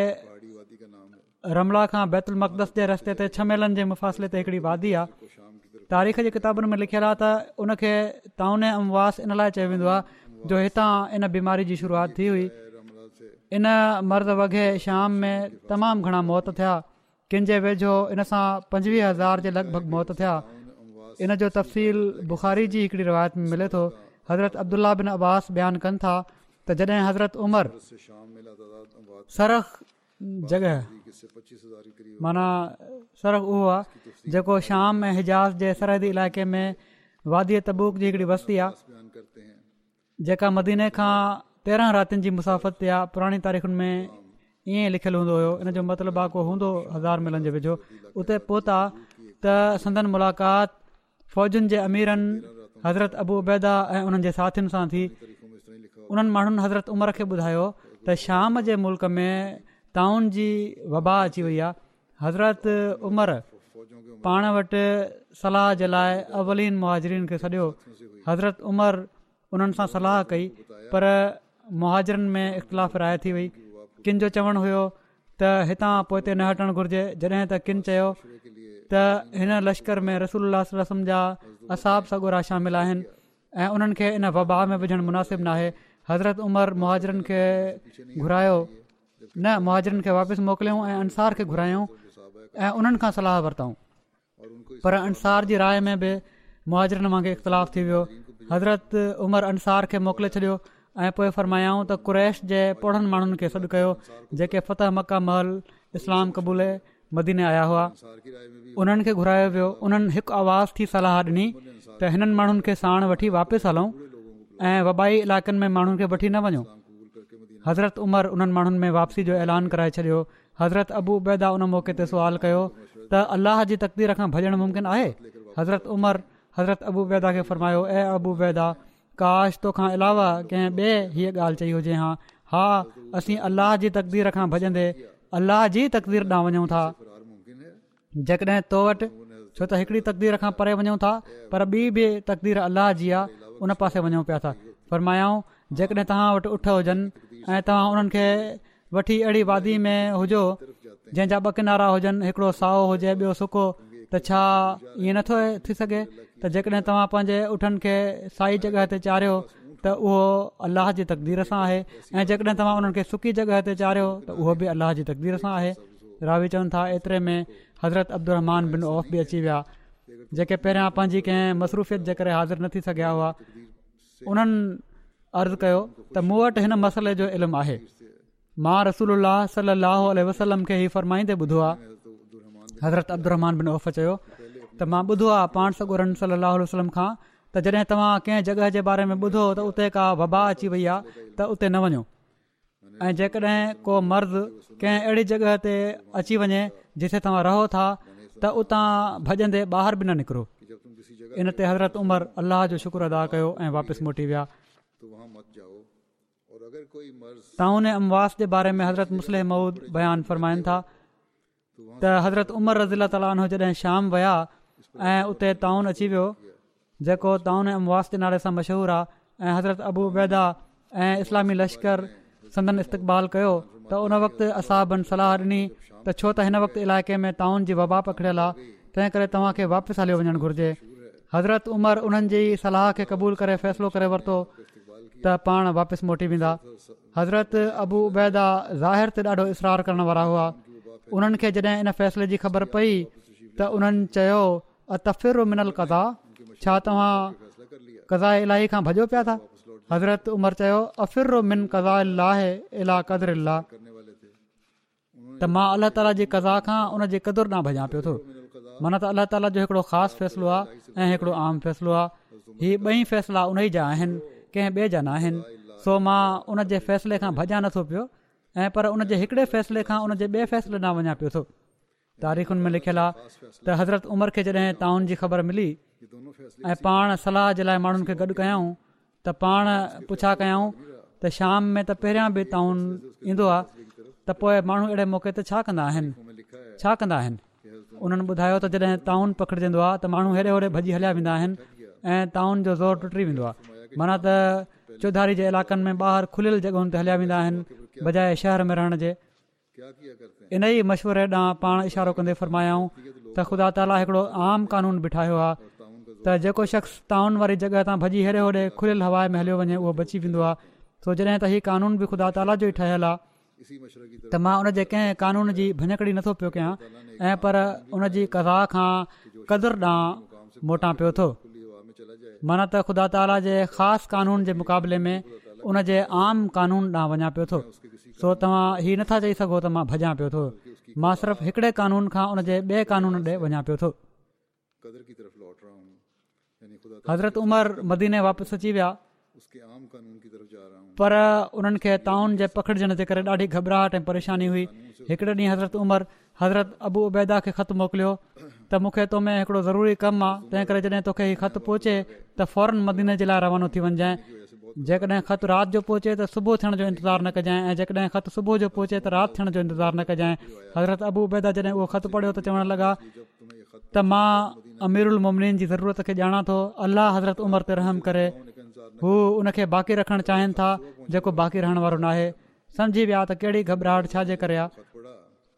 रमला खां बैतुल मक़दस जे रस्ते ते छह मेलनि जे मुफ़ासिले ते हिकिड़ी वादी आहे तारीख़ जे किताबनि में लिखियलु आहे त उन ताउन अमवास इन लाइ चयो वेंदो आहे जो हितां इन बीमारी जी शुरूआति थी हुई इन मर्द वगे शाम में तमामु घणा मौत थिया कंहिंजे वेझो इन सां पंजवीह हज़ार जे लॻभॻि मौत थिया इन जो तफ़सील बुख़ारी जी हिकिड़ी रिवायत में मिले थो हज़रत अब्दुल्ला बिन अब्बास बयानु कनि था त जॾहिं हज़रत उमर सरख सर माना सरख उहो आहे जेको शाम ऐं हिजाज़ जे सरहदी इलाइक़े में वादी तबूक जी हिकिड़ी वस्ती आहे जेका मदीने खां तेरहं रातिनि जी मुसाफ़त ते आहे पुराणी तारीख़ुनि में ईअं लिखियलु हूंदो हुयो हिन जो मतिलबु आको हूंदो हुओ हज़ार मेलनि जे वेझो उते पहुता त संदन मुलाक़ात फौजनि जे अमीरनि हज़रत अबू उबैदा ऐं उन्हनि जे साथियुनि सां थी उन्हनि माण्हुनि हज़रत उमिरि खे ॿुधायो त शाम जे मुल्क में ताउन जी वबा अची वई आहे हज़रत उमिरि पाण वटि सलाह जे लाइ अवलिन मुहाजरीन खे छॾियो हज़रत उमिरि उन्हनि सां सलाहु कई पर मुहाजरनि में इख़्तिलाफ़ राय थी वई किन जो चवणु हुयो त हितां पोइ हिते न हटण घुर्जे जॾहिं त किन चयो त हिन लश्कर में रसूल जा असाब सॻुरा शामिल आहिनि ऐं उन्हनि खे इन वबा में विझणु मुनासिबु न आहे हज़रत उमर मुहाजरनि खे घुरायो न मुहाजरनि खे वापसि मोकिलियऊं ऐं अंसार खे घुरायूं ऐं उन्हनि खां सलाहु वरितऊं पर अंसार जी राय में बि मुहाजरनि वांगुरु इख़्तिलाफ़ु थी वियो हज़रत उमर अंसार खे मोकिले छॾियो ऐं पोइ फरमायाऊं त कुरैश जे पोड़नि माण्हुनि खे सॾु कयो जेके फत मक्का महल इस्लाम कबूल मदीने आया हुआ उन्हनि खे घुरायो वियो उन्हनि आवाज़ आवाज़ु थी सलाहु ॾिनी त हिननि माण्हुनि खे साण वठी वापसि हलूं ऐं वबाई इलाइक़नि में माण्हुनि खे वठी न वञो हज़रत उमर उन्हनि माण्हुनि में वापसी जो ऐलान कराए छॾियो हज़रत अबू उबैदा उन मौक़े ते सुवाल कयो त अल्लाह जी तक़दीर खां भॼणु मुमकिन आहे हज़रत उमर हज़रत अबू उबैदा खे फरमायो ऐं अबू उबैदा काश तो अलावा कंहिं ॿिए हीअ ॻाल्हि चई हुजे हा हा असीं अल्लाह जी तक़दीर खां भजंदे अलाह जी तक़दीर ॾांहुं वञूं था जेकॾहिं तो वटि छो त हिकिड़ी तकदीर खां परे वञूं था पर ॿी बि तक़दीर अल्लाह जी आहे उन पासे वञूं पिया था पर माया आहियूं जेकॾहिं तव्हां वटि उठ हुजनि ऐं तव्हां उन्हनि खे वठी अहिड़ी वादी में हुजो जंहिंजा ॿ किनारा हुजनि हिकिड़ो साओ हुजे ॿियो सुको त छा ईअं नथो थी सघे त जेकॾहिं तव्हां पंहिंजे उठनि खे साई जॻह ते चाढ़ियो त उहो अल्लाह जी तकदीर सां आहे ऐं जेकॾहिं तव्हां उन्हनि खे सुकी जॻह ते चाढ़ियो त उहो बि अल्लाह जी तक़दीर सां आहे रावी चवनि था एतिरे में हज़रत अब्दुमान बिन ऑफ़ बि अची विया जेके पहिरियां पंहिंजी कंहिं मसरूफ़ियत जे करे हाज़िर न थी सघिया हुआ उन्हनि अर्ज़ु कयो त मूं वटि हिन मसइले जो इल्मु आहे मां रसूल सलाहु वसलम खे ई फरमाईंदे ॿुधो आहे हज़रतु चयो त मां ॿुधो आहे पाण सगुरन सलाह वसलम खां त जॾहिं तव्हां कंहिं जॻह जे बारे में ॿुधो त उते का वबा अची वई आहे त उते न वञो ऐं जेकॾहिं को मर्ज़ कंहिं अहिड़ी जॻह ते अची वञे जिथे तव्हां रहो था त उतां भॼंदे ॿाहिरि बि न निकिरो इन ते हज़रत उमर अलाह जो शुक्र अदा कयो ऐं वापसि मोटी विया ताउन अमवास अम्वास जे बारे में हज़रत मुयानु फ़रमाइनि था त हज़रत उमर रज़ीला ताले शाम विया ऐं उते ताउन अची वियो जेको ताउन अमवास अम्वास जे नाले सां मशहूरु आहे ऐं हज़रत अबूबैदा ऐं इस्लामी लश्कर संदन इस्तक़बाल कयो त उन वक़्तु असां सलाह ॾिनी त छो त हिन वक़्तु इलाइक़े में ताउन जी वबा पकिड़ियलु आहे तंहिं करे तव्हांखे वापसि हलियो वञणु घुरिजे हज़रत उमर उन्हनि जी सलाह खे क़बूल करे फ़ैसिलो करे वरितो त पाण वापसि मोटी वेंदा हज़रत अबू उबैदा ज़ाहिर ते ॾाढो इसरार करण वारा हुआ उन्हनि खे जॾहिं इन फ़ैसिले जी ख़बर पई त उन्हनि चयो अतफ़ मिनल कज़ा छा तव्हां कज़ा इलाही खां भॼो पिया था हज़रत उमर चयो त मां अलाह ताला जी कज़ा खां भॼा पियो थो माना अलाह ताला जो ख़ासि फ़ैसिलो आहे ऐं हिकिड़ो आम फ़ैसिलो आहे हीउ ॿई फ़ैसिला उन ई जा आहिनि कंहिं ॿिए जा न आहिनि सो मां उन जे फ़ैसिले खां भॼां नथो पियो ऐं पर उन जे हिकड़े फ़ैसिले खां उनजे ॿिए फ़ैसिले न वञा पियो थो तारीख़ुनि में लिखियलु आहे त हज़रत उमिर खे जॾहिं ताउन जी ख़बर मिली ऐं पाण सलाह जे लाइ माण्हुनि खे गॾु कयऊं त पाण पुछा कयूं त शाम में त पहिरियां बि ताउन ईंदो आहे त पोइ माण्हू अहिड़े मौके ते छा कंदा आहिनि छा कंदा आहिनि उन्हनि ॿुधायो तॾहिं टाउन आहे त माण्हू हेड़े होॾे भॼी हलिया वेंदा आहिनि ऐं जो ज़ोर टुटी वेंदो आहे माना त चौधारी जे इलाइक़नि में ॿाहिरि खुलियल जॻहियुनि ते हलिया वेंदा आहिनि बजाए शहर में रहण जे इन ई मशवरे ॾांहुं पाण इशारो कंदे फ़र्मायाऊं त ख़ुदा ताला हिकिड़ो आम क़ानून बीठायो आहे त जेको शख़्स टाउन वारी जॻह तां भॼी हेड़े होड़े खुलियल हवा में हलियो वञे उहो बची वेंदो आहे सो जॾहिं त हीउ क़ानून बि ख़ुदा ताला जो ई ठहियलु आहे त मां उन जे कंहिं कानून जी भञकड़ी नथो पियो कयां ऐं पर उन जी कज़ाह खां कदुरु ॾांहुं मोटां पियो थो माना त ख़ुदा ताला जे ख़ासि क़ानून जे मुक़ाबले में उन जे आम क़ानून ॾांहुं वञा पियो थो सो तव्हां हीउ नथा चई सघो त मां भॼां पियो थो मां सिर्फ़ हिकिड़े कानून खां ॿिए कानून ॾे वञा हज़रत उमर मदीने वापसि अची विया पर उन्हनि खे ताउन जे पकिड़जण जे करे ॾाढी घबराहट ऐं परेशानी हुई हिकड़े ॾींहुं हज़रत उमिरि हज़रत अबू उबैदा खे ख़त मोकिलियो त मूंखे तोमें ज़रूरी कमु आहे तंहिं करे जॾहिं तोखे ही ख़त पहुचे त फॉरन मदीने जे लाइ रवानो थी वञजांइ जेकॾहिं ख़त राति जो पहुचे त सुबुह थियण जो इंतज़ारु न कजांइ ऐं जेकॾहिं ख़त सुबुह जो पहुचे त राति थियण जो इंतज़ारु न कजांइ हज़रत अबूबे जॾहिं उहो ख़त पढ़ियो त चवणु लॻा त मां अमीरुन जी ज़रूरत खे ॼाणा थो अलाह हज़रत उमिरि ते रहम करे हू हुनखे बाक़ी रखणु चाहिनि था जेको बाक़ी रहण वारो नाहे सम्झी विया त कहिड़ी घबराहट छाजे करे आहे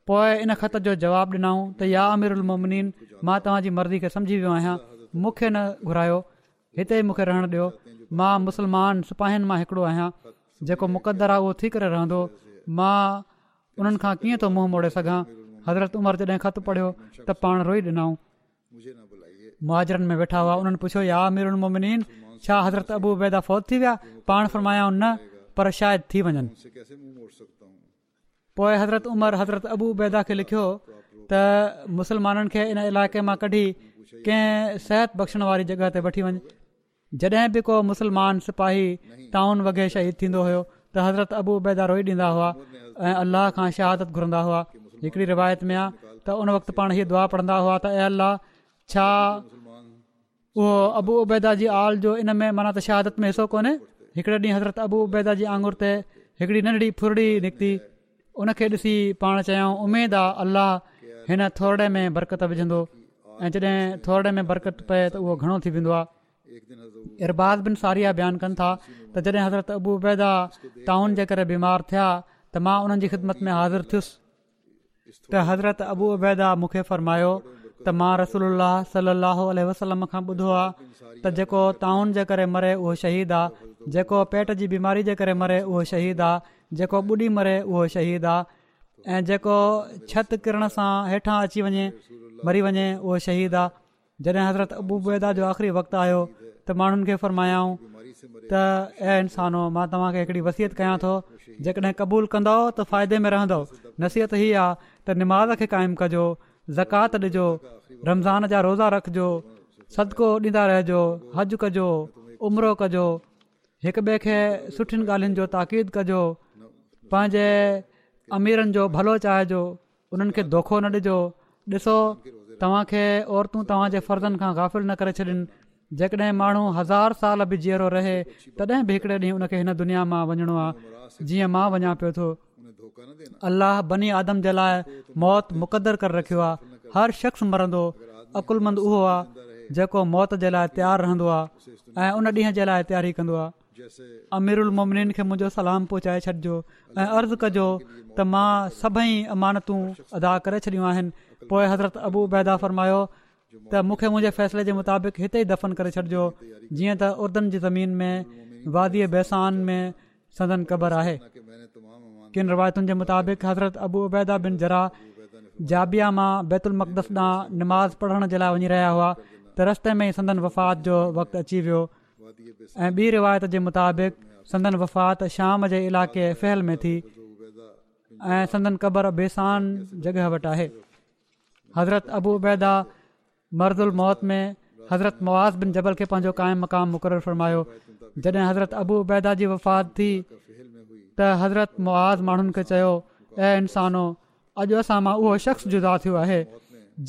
पोइ इन ख़त जो जवाब ॾिनऊं त या अमीरु उलमनीन मां तव्हांजी मर्ज़ी खे सम्झी वियो आहियां मूंखे न घुरायो हिते ई मूंखे रहणु ॾियो मां मुसलमान सिपाहिनि मां हिकिड़ो आहियां जेको मुक़दर आहे उहो थी करे रहंदो मां उन्हनि खां कीअं थो मुंहुं मोड़े सघां हज़रत उमिरि जॾहिं ख़त पढ़ियो त पाण रोई ॾिनऊं महाजरनि में वेठा हुआ उन्हनि पुछियो या छा हज़रत अबूबेदा फौत थी विया पाण फरमायाऊं न पर शायदि थी वञनि पोइ हज़रत उमर हज़रत अबूबेदा खे लिखियो त मुसलमाननि खे इन इलाइक़े मां कढी कंहिं सिहत बख़्शण वारी जॻह ते वठी वञु जॾहिं बि को मुसलमान सिपाही टाउन वग़ैरह शहीद थींदो हुयो त हज़रत अबू उबैदा रोई ॾींदा हुआ ऐं अलाह खां शहादत घुरंदा हुआ हिकिड़ी रिवायत में आहे त उन वक़्तु पाण हीअ दुआ पढ़ंदा हुआ त ऐं अलाह छा उहो अबू उबैदा जी आल जो इन में माना त शहादत में हिसो कोन्हे हिकिड़े ॾींहुं हज़रत अबू उबैदा जी आंगुर ते हिकिड़ी नंढड़ी फुरड़ी निकिती उनखे ॾिसी पाण चयाऊं उमेदु आहे अलाह हिन थोरे में बरक़त विझंदो ऐं जॾहिं थोरे में बरक़त पए त उहो घणो थी वेंदो आहे इरबाज़ बिन सारिया जा बयानु कनि था त जॾहिं हज़रत अबू अबैदा ताउन जे करे बीमार थिया त मां उन्हनि जी ख़िदमत में हाज़िर थियुसि त हज़रत अबू उबैदा मूंखे फरमायो त मां रसोल्ला सलाहु वसलम खां ॿुधो आहे त जेको ताउन जे करे मरे उहो शहीद आहे जेको पेट जी बीमारी जे करे मरे उहो शहीद आहे जेको ॿुॾी मरे उहो शहीद आहे ऐं जेको छति किरण सां हेठां अची वञे मरी वञे उहो शहीद आहे जॾहिं हज़रत अबू बेदा जो आख़िरी वक़्तु आयो त माण्हुनि खे फ़र्मायाऊं त ए इंसानो मां तव्हांखे हिकिड़ी वसियत कयां थो जेकॾहिं क़बूल कंदव त फ़ाइदे में रहंदो नसीहत ही आहे त निमाज़ खे क़ाइमु कजो ज़कात ॾिजो रमज़ान जा रोज़ा रखिजो सदको ॾींदा रहिजो हज कजो उमिरो कजो हिक ॿिए खे सुठियुनि ॻाल्हियुनि जो ताक़ीद कजो पंहिंजे अमीरनि जो भलो चाहिजो उन्हनि खे धोखो न ॾिजो ॾिसो तव्हांखे औरतूं तव्हां जे फर्ज़नि खां गाफ़िल न करे छॾनि जेकॾहिं माण्हू हज़ार साल बि जीअरो रहे तॾहिं बि हिकड़े ॾींहुं हुनखे हिन दुनिया मां वञणो आहे जीअं मां वञा पियो थो अलाह बनी आदम जे लाइ मौत मुक़दर करे रखियो आहे हर शख़्स मरंदो अकुलमंद उहो आहे जेको मौत जे लाइ तयारु रहंदो आहे उन ॾींहं जे लाइ तयारी कंदो आहे अमीरु उलमोमन खे सलाम पहुचाए छॾिजो ऐं कजो पोइ हज़रत अबू बैदा फरमायो त मूंखे मुंहिंजे फ़ैसिले जे मुताबिक़ हिते ई दफ़न करे छॾिजो जीअं त उर्दनि जी ज़मीन में वादीअ बेसान में सदन क़बर आहे किन रिवायतुनि जे मुताबिक़ हज़रत अबू उबैदा बिन ज़रा जाबिया मां बैतुल मक़दस ॾांहुं नमाज़ पढ़ण जे लाइ वञी रहिया हुआ त रस्ते में ई संदन वफ़ात जो वक़्तु अची वियो ऐं ॿी रिवायत जे मुताबिक़ संदन वफ़ात शाम जे इलाइक़े फहल में थी ऐं संदन क़बर बेसान जॻह वटि आहे हज़रत अबू उबैदा मर्दुल मौत में हज़रत मवाज़ बिन जबल खे पंहिंजो मक़ाम मुक़ररु फ़र्मायो जॾहिं हज़रत अबू उबैदा जी वफ़ात थी त हज़रत मुआज़ माण्हुनि खे चयो ऐं इंसानो अॼु असां मां उहो शख़्स जुदा थियो आहे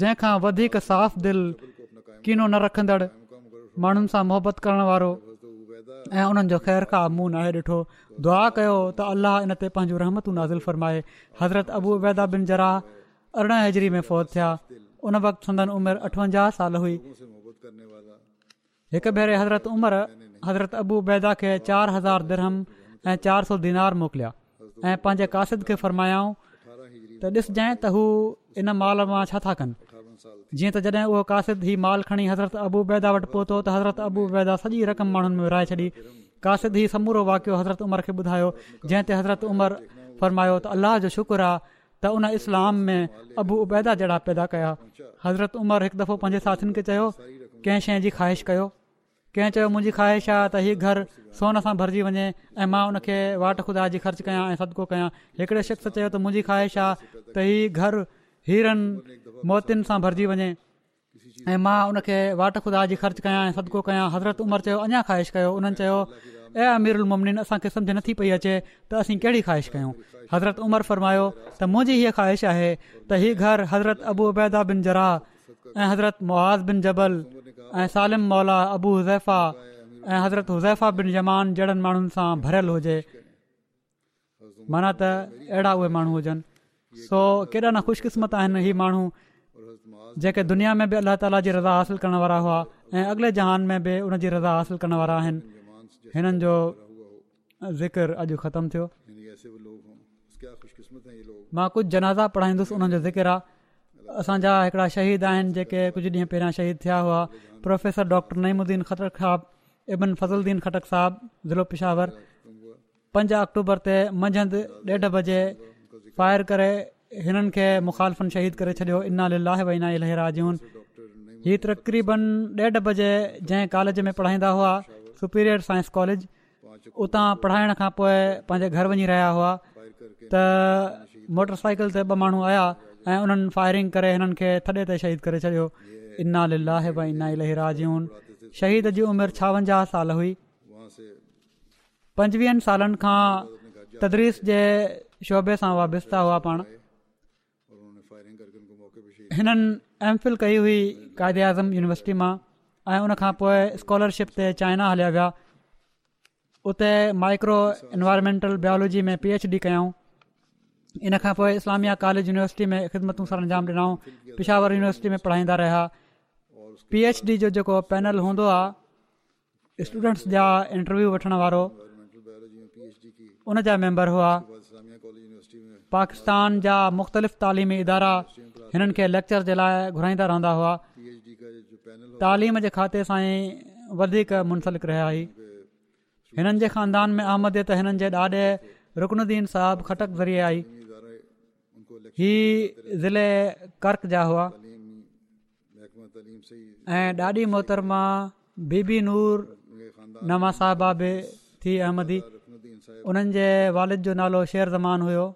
जंहिंखां वधीक साफ़ दिलि कीनो न रखंदड़ माण्हुनि सां मुहबत करण वारो ऐं उन्हनि जो ख़ैरु ख़ा मुं न ॾिठो दुआ कयो त अल्लाह हिन ते पंहिंजो रहमतु फ़र्माए हज़रत अबू उबैदा बिन ज़रा अरिड़हं हज़री में फ़ौज थिया हज़रत हज़रत अबू बेदा पंहिंजे कासिद खे फरमायाऊं त ॾिसजांइ त हू इन माल मां छा था कनि जीअं उहो कासिद ई माल खणी हज़रत अबू बेदा वटि पहुतो त हज़रत अबू बेदा सॼी रक़म छॾी कासिद ई समूरो वाकियो हज़रत उमर खे ॿुधायो जंहिं ते हज़रत उमर फरमायो त अलाह जो शुक्र आहे त उन इस्लाम में अबू उबैदा जड़ा पैदा कया हज़रत उमरि हिकु दफ़ो पंहिंजे साथियुनि खे चयो कंहिं शइ जी ख़्वाहिश कयो कंहिं चयो मुंहिंजी ख़्वाहिश आहे त हीअ सोन सां भरिजी वञे ऐं मां उनखे वाट खुदा जी ख़र्चु कयां ऐं सदिको कयां हिकिड़े शख़्स चयो त मुंहिंजी ख़्वाहिश आहे त हीअ घरु हीरनि मोतियुनि सां भरिजी वञे ऐं मां उनखे वाट खुदा जी ख़र्चु कयां ऐं सदको कया हज़रत उमिरि चयो अञा ख़्वाहिश कयो उन्हनि ऐं अमीरु उलमनिन असांखे सम्झि नथी पई अचे त असीं कहिड़ी ख़्वाहिश कयूं हज़रत उमर फ़रमायो त मुंहिंजी हीअ ख़्वाहिश आहे त हीउ घर हज़रत अबू अबैदा बिन जराह ऐं हज़रत मुहाज़ बिन जबल ऐं सालिम मौला अबू हुज़ैफ़ा ऐं हज़रत हुज़ैफ़ा बिन जमान जहिड़नि माण्हुनि सां भरियलु हुजे माना त अहिड़ा उहे माण्हू हुजनि सो केॾा न ख़ुशकिस्मत आहिनि हीअ माण्हू जेके दुनिया में बि अलाह ताला जी रज़ा हासिल करण वारा हुआ ऐं अॻिले जहान में बि उनजी रज़ा हासिल करण वारा आहिनि हिननि जो ज़िकर अॼु ख़तमु थियो मां कुझु जनाज़ा पढ़ाईंदुसि उन्हनि जो ज़िकर आहे असांजा हिकिड़ा शहीद आहिनि जेके कुझु ॾींहं पहिरियां शहीद थिया हुआ प्रोफेसर डॉक्टर नईमुद्दीन खटक साहिबु इबन फज़लुद्दीन खटक साहिबु ज़िलो पिशावर पंज अक्टूबर ते मंझंदि ॾेढ बजे फ़ायर करे हिननि खे मुखालफ़नि शहीद करे छॾियो इना हीअ तक़रीबन ॾेढ बजे जंहिं कॉलेज में पढ़ाईंदा हुआ सुपीरियर साइंस उतां पढ़ाइण खां पोइ पंहिंजे घर वञी रहिया हुआ त मोटर साइकिल ते ॿ माण्हू आया ऐं उन्हनि फायरिंग करे हिननि खे थधे ते शहीद करे छॾियो छावंजाह साल हुई सालनि खां तदरीस जे शोबे सां वा बिस्ता हुआ पाण हिननि फिल कई हुई क़ाइदे आज़म यूनिवर्सिटी मां ऐं उनखां पोइ स्कॉलरशिप ते चाइना हलिया विया उते माइक्रो एनवायरमेंटल बायोलॉजी में पी एच डी कयऊं इन खां पोइ इस्लामिया कॉलेज यूनिवर्सिटी में ख़िदमतूं सर अंजाम ॾिनऊं पिशावर यूनिवर्सिटी में पढ़ाईंदा रहिया पी एच डी जो जेको पैनल हूंदो आहे स्टूडेंट्स जा इंटरव्यू वठण वारो उन जा मेंबर हुआ पाकिस्तान जा मुख़्तलिफ़ तालिमी इदारा हिननि खे लेक्चर जे लाइ घुराईंदा रहंदा हुआ तालीम जे खाते सां ई वधीक मुनसलिक रहिया हिननि जे ख़ानदान में अहमद त हिननि जे ॾाॾे रुकनुद्दीन साहब खटक ज़रिए आई हीअ ज़िले कर्क जा हुआ ऐं ॾाॾी मोहतर बीबी नूर नवा साहिबा बि थी अहमदी हुननि जे वालिद जो नालो शेर ज़मान हुयो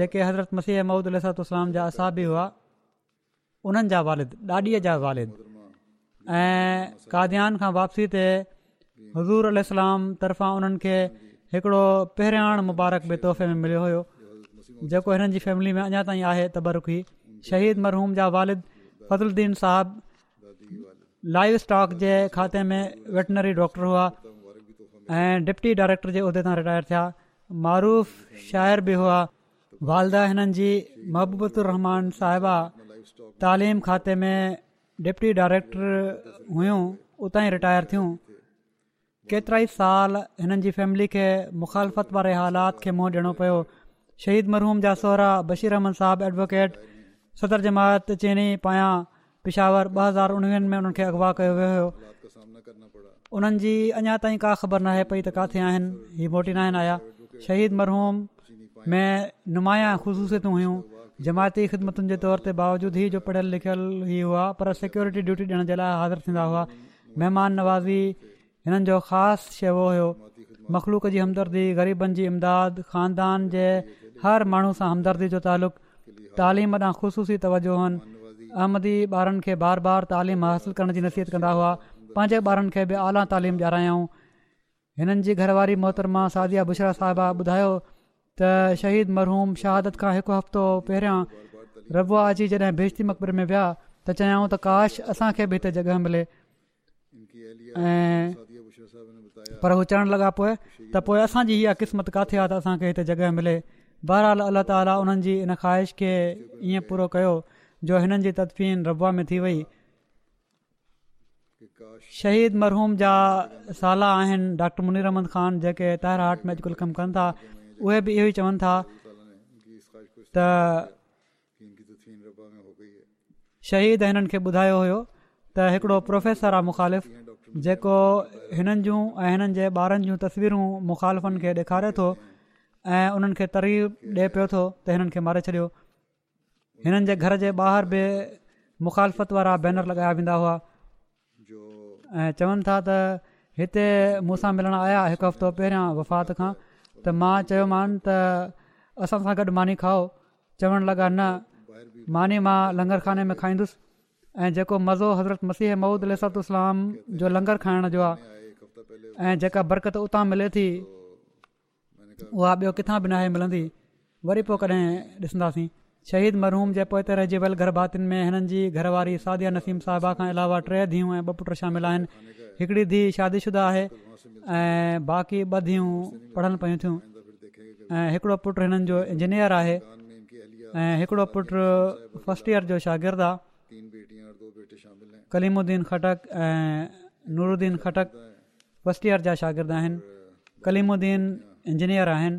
जेके हज़रत मसीह महूदलाम जा असा बि हुआ उन्हनि जा वालिद ॾाॾीअ जा वारिद ऐं काद्यान खां वापसी ते हज़ूर अल तर्फ़ां उन्हनि खे हिकिड़ो पहिरियां मुबारक बि तोहफ़े में मिलियो हुयो जेको हिननि जी फैमिली में अञा ताईं आहे तबरुखी शहीद मरहूम जा वालिद फज़लुद्दीन साहिबु लाइव स्टॉक जे खाते में वेटनरी डॉक्टर हुआ ऐं डिप्टी डायरेक्टर जे उहिदे तां रिटायर थिया मारुफ़ शाइर बि हुआ वालदा हिननि जी महबूबु रहमान साहिबा तालिम खाते में डिप्टी डायरेक्टर हुयूं उतां ई रिटायर थियूं केतिरा ई साल हिननि जी फैमिली खे मुखालफ़त वारे हालात खे मुंहुं ॾियणो पियो शहीद मरहूम जा सहुरा बशीर अहमद साहबु एडवोकेट सदर जमायत चेनी पायां पिशावर ॿ हज़ार उणिवीहनि में उन्हनि खे अॻवा कयो वियो हुयो उन्हनि जी अञा ताईं का ख़बर नाहे पई त किथे आहिनि ही मोटी नाहिनि आया शहीद मरहूम में नुमाया ख़ुशूसियतूं हुयूं जमायती ख़िदमतुनि जे तौर ते बावजूदि ई जो पढ़ियल लिखियल ई हुआ पर सिक्योरिटी ड्यूटी ॾियण जे लाइ हाज़िर थींदा हुआ महिमान नवाज़ी हिननि जो ख़ासि शेवो हुयो मख़लूक जी हमदर्दी ग़रीबनि जी इमदाद ख़ानदान जे हर माण्हू सां हमदर्दी जो तालुक़ु तालीम ॾांहुं ख़ुशूसी तवजोन अहमदी ॿारनि खे बार बार तालीम हासिलु करण जी नसीहत कंदा हुआ पंहिंजे ॿारनि खे बि आला तालीम ॾियारायऊं हिननि जी घर वारी मोहतर मां साधिया साहिबा ॿुधायो त शहीद मरहूम शहादत खां हिकु हफ़्तो पहिरियां रबुआ जी जॾहिं बेशती मक़बर में विया त चयाऊं त काश असांखे बि हिते जॻह मिले ऐं पर हू चवणु लॻा पोइ त पोइ असांजी हीअ अकिस्मत किते आहे त असांखे हिते जॻह मिले बहरहाल अलाह ताला उन्हनि जी इन ख़्वाहिश खे ईअं पूरो कयो जो हिननि जी तदफ़ीन र में थी वई शहीद मरहूम जा साला आहिनि डॉक्टर मुनीर अहमद ख़ान जेके तहिरहाट में था उहे बि इहो ई चवनि था शहीद हिननि खे ॿुधायो हुयो त हिकिड़ो प्रोफेसर आहे मुखालिफ़ जेको हिननि जूं ऐं हिननि जे ॿारनि जूं तस्वीरूं मुखालिफ़नि खे ॾेखारे थो ऐं उन्हनि खे तरीब ॾिए पियो थो त हिननि खे मारे छॾियो हिननि जे घर जे ॿाहिरि बि मुखालफ़त वारा बैनर लॻाया वेंदा हुआ ऐं चवनि था त हिते मूंसां मिलणु आया हिकु हफ़्तो पहिरियां वफ़ात खां त मां चयोमान त असां सां गॾु मानी खाओ चवणु लॻा न मानी मां लंगर खाने में खाईंदुसि ऐं जेको मज़ो हज़रत मसीह महूद अल जो लंगर खाइण जो आहे ऐं जेका बरकत उतां मिले थी उहा ॿियो किथां बि न मिलंदी वरी पोइ कॾहिं ॾिसंदासीं शहीद मरहूम जे पोइ हिते रहिजी वियल में हिननि जी घरवारी सादिया नसीम साहिबा खां अलावा टे धीअ ऐं ॿ पुट शामिल हिकिड़ी धीउ शादीशुदा आहे ऐं बाक़ी ॿ धीअ पढ़नि पियूं थियूं ऐं हिकिड़ो पुट हिननि जो इंजीनियर आहे ऐं हिकिड़ो पुटु फर्स्ट ईयर जो शागिर्दु आहे कलीमुद्दीन खटक ऐं नूरुद्दीन खटक फर्स्ट ईयर जा शागिर्द आहिनि कलीमुद्दीन इंजीनियर आहिनि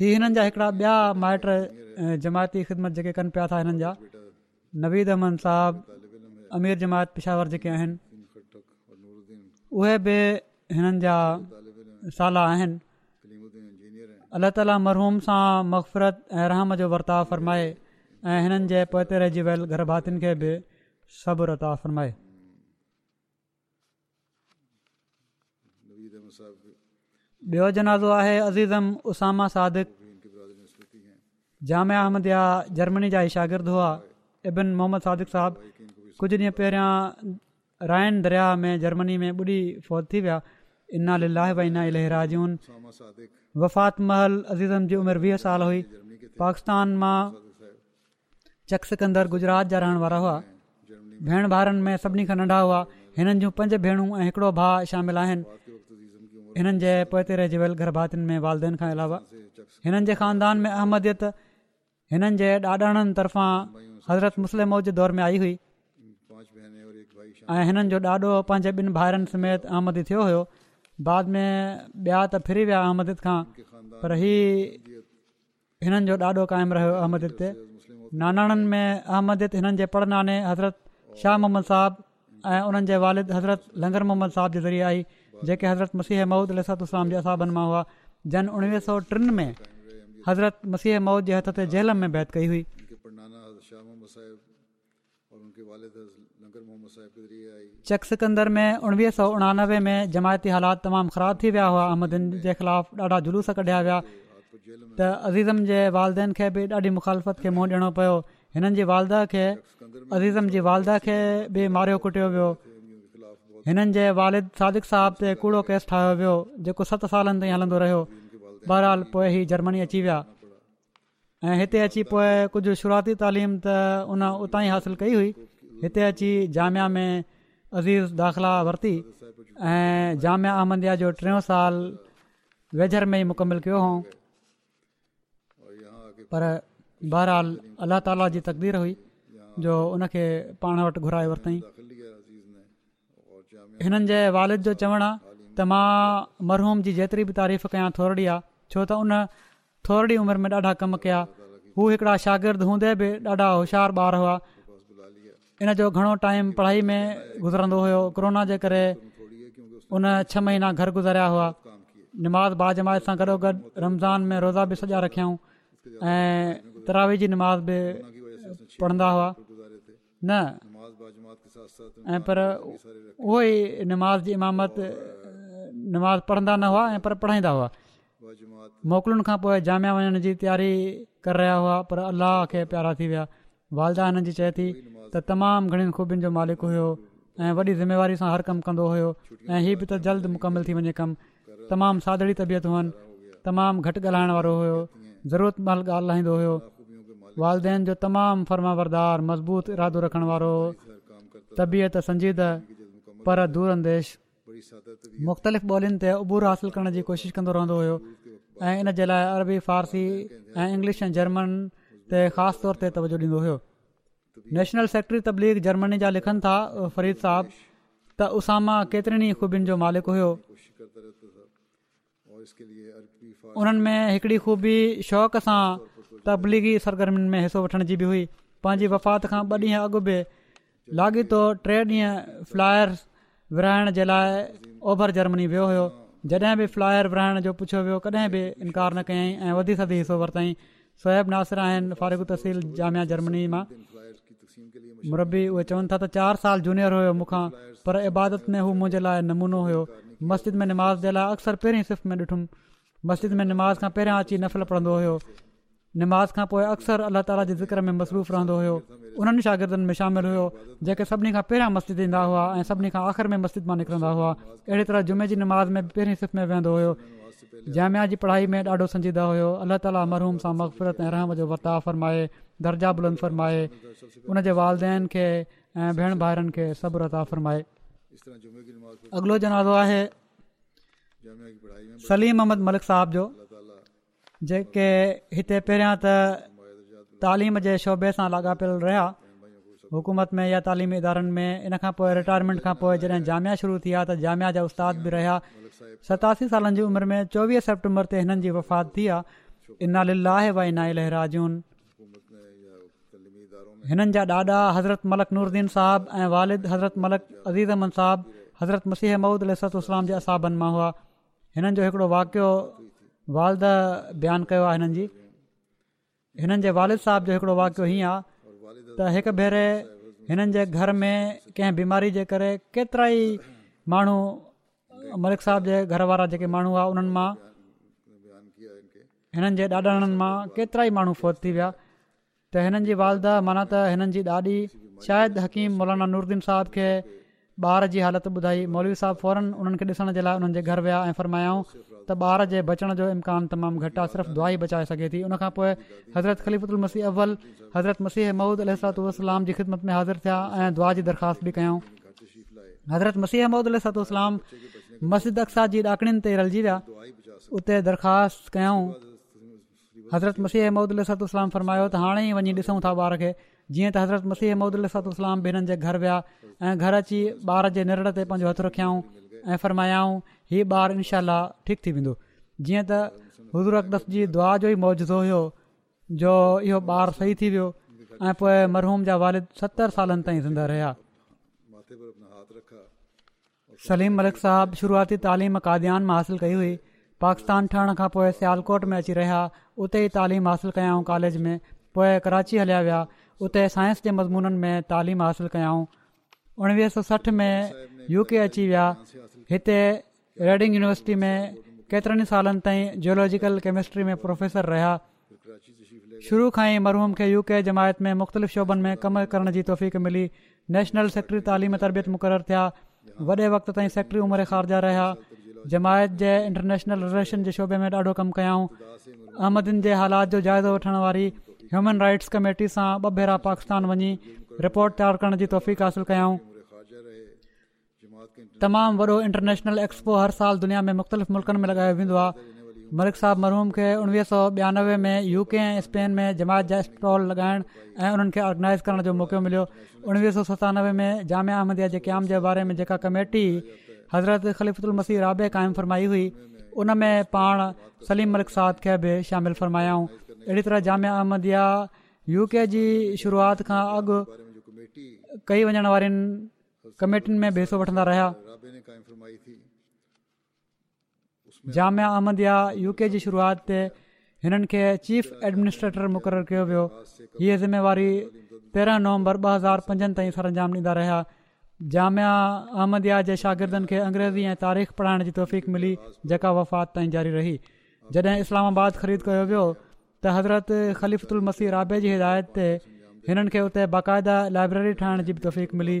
ही हिननि जा हिकिड़ा ॿिया माइट जमायती ख़िदमत जेके कनि पिया था हिननि जा नवीद अमन अमीर जमायत पिशावर जेके आहिनि उहे बि हिननि जा आहिनि अलाह ताला मरहूम सां مغفرت ऐं रहम जो वर्ताव फ़र्माए ऐं हिननि जे पोते रहिजी वियल घर भातियुनि खे बि सभु वरता फ़र्माए ॿियो जनाज़ो आहे अज़ीज़म उसामा सादिक जामया जर्मनी जा इशागिर्दु हुआ इबिन मोहम्मद सादिक साहिबु कुझु ॾींहं पहिरियां रायन दरिया में जर्मनी में ॿुॾी फ़ौज थी विया वफ़ात महल अज़ीज़म जी उमिरि वीह साल हुई पाकिस्तान मां चक सिकंदर गुजरात जा रहण वारा हुआ भेण भाउरनि में सभिनी खां नंढा हुआ हिननि जूं पंज भेणूं ऐं हिकिड़ो भाउ शामिल आहिनि हिननि जे पोते गर्भातियुनि में वालदेन खां अलावा हिननि जे ख़ानदान में अहमदियत हिननि जे ॾाॾाणनि तरफ़ां हज़रत मुस्लिम जे दौर में आई हुई ऐं हिननि जो ॾाढो पंहिंजे ॿिनि भाइरनि समेत अहमद थियो हुयो बाद में ॿिया त फिरी विया अहमद खां पर ही हिननि जो ॾाढो क़ाइमु रहियो अहमद ते नानाणनि में अहमदिद हिननि जे परनाने हज़रत शाह मोहम्मद साहिब ऐं हुननि वालिद हज़रत लंगर मोहम्मद साहिब जे ज़रिए आई जेके हज़रत मसीह महूद लतलाम जे असाबनि मां हुआ जन उणिवीह सौ टिनि में हज़रत मसीह महूद जे हथ ते जेल में बैत कई हुई चक सिकंदर में उणिवीह सौ उणानवे में जमायती हालात तमामु ख़राब थी विया हुआ अहमदन जे ख़िलाफ़ ॾाढा जुलूस कढिया विया त अज़ीज़म जे वालदेन खे बि ॾाढी मुखालफ़त खे मुंहुं ॾियणो पियो हिननि जी वालद खे अज़ीज़म जी वालदह खे बि मारियो कुटियो वियो हिननि जे वालिद सादिक़ साहब ते कूड़ो केस ठाहियो वियो जेको सत सालनि ताईं हलंदो रहियो बहरहाल पोइ ई जर्मनी अची विया ऐं हिते अची पोइ कुझु शुरूआती तालीम त उन उतां ई हासिलु कई हुई हिते अची जामिया में अज़ीज़ दाख़िला वरिती ऐं जामिया अहमदिया जो टियों साल वेझर में मुकमिल कयो हुउऊं पर बहरहाल अला ताला जी तकदीर हुई जो उनखे पाण वटि घुराए वरितईं हिननि जे वालिद जो चवणु आहे त मां मरहूम जी जेतिरी बि तारीफ़ कयां थोरी आहे छो त उन थोरी उमिरि में ॾाढा कम कया हू हिकिड़ा शागिर्द हूंदे बि ॾाढा होशियारु ॿार हुआ इन जो घणो टाइम पढ़ाई में गुज़रंदो हुयो कोरोना जे करे उन छह महीना घर गुज़ारिया हुआ नमाज़ जमायत सां गॾो गॾु रमज़ान में रोज़ा बि सॼा रखिया ऐं तरावी जी नमाज़ बि पढ़ंदा हुआ न पर उहो ई नमाज़ जी इमामत पढ़ंदा न हुआ ऐं पर पढ़ाईंदा हुआ मोकिलुनि खां पोइ जामिया वञण जी तयारी करे रहिया हुआ पर अलाह खे प्यारा थी विया वालदा हिन जी चए थी त तमामु घणी ख़ूबियुनि जो मालिक हुयो ऐं वॾी ज़िम्मेवारी सां हर कमु कंदो हुयो ऐं इहो बि त जल्द मुकमल थी वञे कमु तमामु सादड़ी तबियत आहिनि तमामु घटि ॻाल्हाइण वारो हुयो ज़रूरत महि ॻाल्हाईंदो हुयो वालदेन जो तमामु फर्मावरदारु मज़बूत इरादो रखण वारो तबियत संजीद पर दूर अंदेश मुख़्तलिफ़ ॿोलियुनि ते उबूर हासिलु करण जी कोशिशि कंदो रहंदो हुयो ऐं इन जे लाइ अरबी फारसी ऐं इंग्लिश ऐं जर्मन ते ख़ासि तौर ते तवजो ॾींदो हुयो नेशनल सेक्रेटरी तबलीग जर्मनी जा लिखनि था फ़रीद साहबु त उसा मां केतिरनि ई ख़ूबियुनि जो मालिक हुयो उन्हनि में हिकिड़ी ख़ूबी शौक़ सां तबलीगी सरगर्मियुनि में हिसो वठण जी बि हुई पंहिंजी वफ़ात खां ॿ ॾींहं अॻु बि लाॻीतो टे ॾींहं फ्लायर विरिहाइण जे लाइ ओभर जर्मनी वियो हुयो जॾहिं बि फ्लायर विरिहाइण जो पुछियो वियो कॾहिं बि इनकार न कयई ऐं वधी सघी हिसो वरितई सोहिब नासिरा आहिनि फारिगु तहसील जामिया जर्मनी मां मुरबी उहे चवनि था त चारि साल जूनियर हुयो मूंखां पर इबादत में हू मुंहिंजे लाइ नमूनो हुयो मस्जिद में निमाज़ जे लाइ अक्सर पहिरीं सिफ़ में ॾिठुमि मस्जिद में निमाज़ खां पहिरियां अची नफ़ल पढ़ंदो हुयो निमा खां पोइ अक्सर अल्ला ताला जे ज़िक्र में मसरूफ़ रहंदो हुयो उन्हनि शागिर्दनि में शामिलु हुयो जेके सभिनी खां पहिरियां मस्जिद ईंदा हुआ ऐं सभिनी खां आख़िरि में मस्जिद मां निकिरंदा हुआ अहिड़ी तरह जुमे जी निमाज़ में पहिरीं सिफ़ में वेंदो हुयो जामिया जी पढ़ाई में ॾाढो संजीदा हुयो अल्ला ताली मरहूम सां मगफ़िरत ऐं रहम जो फ़रमाए दर्जा बुलंद फ़रमाए उन हुनजे वालद खे ऐं भेण भाउरनि खे फ़रमाए फ़र्माए जनाज़ो आहे सलीम अहमद मलिक साहिब जो जेके हिते पहिरियां त तालीम जे शोबे सां लाॻापियल रहिया हुकूमत में या तालीमी इदारनि में इन खां पोइ रिटायरमेंट खां पोइ जॾहिं जामिया शुरू थी विया त जामिया जा उस्ताद बि रहिया सतासी सालनि जी उमिरि में चोवीह सेप्टेंबर ते हिननि जी वफ़ात थी आहे हिननि जा ॾाॾा हज़रत मलक नूरदीन साहब ऐं वालिद हज़रत मलक अज़ीज़ अहमद साहिबु हज़रत मसीह महूद अलाम जे असाबनि मां हुआ हिननि जो हिकिड़ो वाक़ियो वालद बयानु कयो आहे हिननि जी हिननि जे वालिद साहिब जो हिकिड़ो वाकियो हीअं आहे त हिकु भेरे हिननि जे घर में कंहिं बीमारी जे करे केतिरा ई माण्हू मलिक साहिब जे घर वारा जेके माण्हू हुआ उन्हनि मां हिननि जे मां केतिरा ई माण्हू फोत थी विया त हिननि जी वालदह माना त हिननि जी ॾाॾी शायदि हकीम मौलाना नूरुद्दीन साहिब खे ॿार जी हालति ॿुधाई मौलवी साहिब फौरन उन्हनि खे ॾिसण जे लाइ हुननि जे घर विया ऐं फ़रमायाऊं त ॿार जे बचण जो इम्कान तमामु घटि आहे सिर्फ़ु दुआ ई बचाए सघे थी उनखां पोइ हज़रत ख़लीफ़ुदुल मसीह अव्वल हज़रत मसीह महमूद अलतूासलाम जी ख़िदमत में हाज़िर थिया ऐं दुआ जी दरख़्वास्त बि कयूं हज़रत मसीह महमूद अलातू मस्जिद अक्सा जी ॾाकिणियुनि ते रलिजी विया उते दरख़्वास्त कयूं हज़रत मसीह अहमूदतो उसलाम फरमायो त हाणे ई वञी ॾिसूं था ॿार खे जीअं त हज़रत मसीह अहमूदतलाम हिननि जे घर विया ऐं घर अची ॿार जे निर ते पंहिंजो हथु रखियाऊं ऐं फरमायाऊं हीअ ॿारु इनशा ठीकु थी वेंदो जीअं त हज़ूर अकदस जी दुआ जो ई मुजूज़ो हुयो जो इहो ॿारु सही थी वियो ऐं पोए मरहूम जा वारिद सतरि सालनि ताईं ज़िंदा रहिया सलीम मलिक साहिबु शुरूआती तइलीम काद्यान मां हासिलु कई हुई पाकिस्तान ठहण खां पोइ सियालकोट में अची रहिया उते ई तालीम हासिलु कयाऊं कॉलेज में पोइ कराची हलिया विया उते साइंस जे मज़मूननि में तालीम हासिलु कयाऊं उणिवीह सौ सठि में यू के अची विया हिते रेडिंग यूनिवर्सिटी में केतिरनि सालनि ताईं जॉलोजिकल केमिस्ट्री में प्रोफेसर रहिया शुरू खां ई मरहूम खे यू के जमायत में मुख़्तलिफ़ शोभनि में कमु करण जी तौफ़ मिली नेशनल सेक्ट्री तालीम तरबियत मुक़ररु थिया वॾे वक़्त ताईं सेक्ट्री उमिरि ख़ारजा रहिया जमायत जे इंटरनेशनल रिलेशन जे शोबे में ॾाढो कमु कयाऊं अहमदन जे हालात जो जाइज़ो वठण वारी ह्यूमन राइट्स कमेटी सां ॿ भेरा पाकिस्तान वञी रिपोर्ट तयारु करण जी तौफ़ीक़ासिल कयूं तमामु वॾो इंटरनेशनल एक्सपो हर साल दुनिया में मुख़्तलिफ़ मुल्कनि में लॻायो वेंदो आहे मलिक साहब मरहूम खे उणिवीह सौ ॿियानवे में यू के ऐं स्पेन में जमायत जा स्टॉल लॻाइण ऐं उन्हनि खे ऑर्गनाइज़ करण जो मौक़ो मिलियो उणिवीह सौ सतानवे में जामिया अहमदिया जे क़याम जे बारे में जेका कमेटी हज़रत ख़लीफ़ुल मसीह राबे क़ाइमु फरमाई हुई उन में पाण सलीम मलिक साद खे बि शामिलु फरमायाऊं अहिड़ी तरह जामिया अहमदिया यूके के जी शुरूआति खां अॻु कई वञण वारनि कमेटियुनि में जाम अहमदिया यूके के जी शुरूआति ते हिननि खे चीफ एडमिनिस्ट्रेटर मुक़ररु कयो वियो हीअ ज़िमेवारी तेरहं नवंबर ॿ हज़ार पंजनि ताईं सरंजाम ॾींदा रहिया जामिया अहमदया जे शागिर्दनि खे अंग्रेज़ी ऐं तारीख़ पढ़ाइण जी तौफ़क़ मिली जेका वफ़ात ताईं जारी रही जॾहिं इस्लामाबाद ख़रीद कयो वियो त हज़रत ख़लीफ़ल मसीह राबे जी हिदायत ते हिननि खे हुते बाक़ाइदा लाइब्रेरी ठाहिण जी बि तोफ़ीक मिली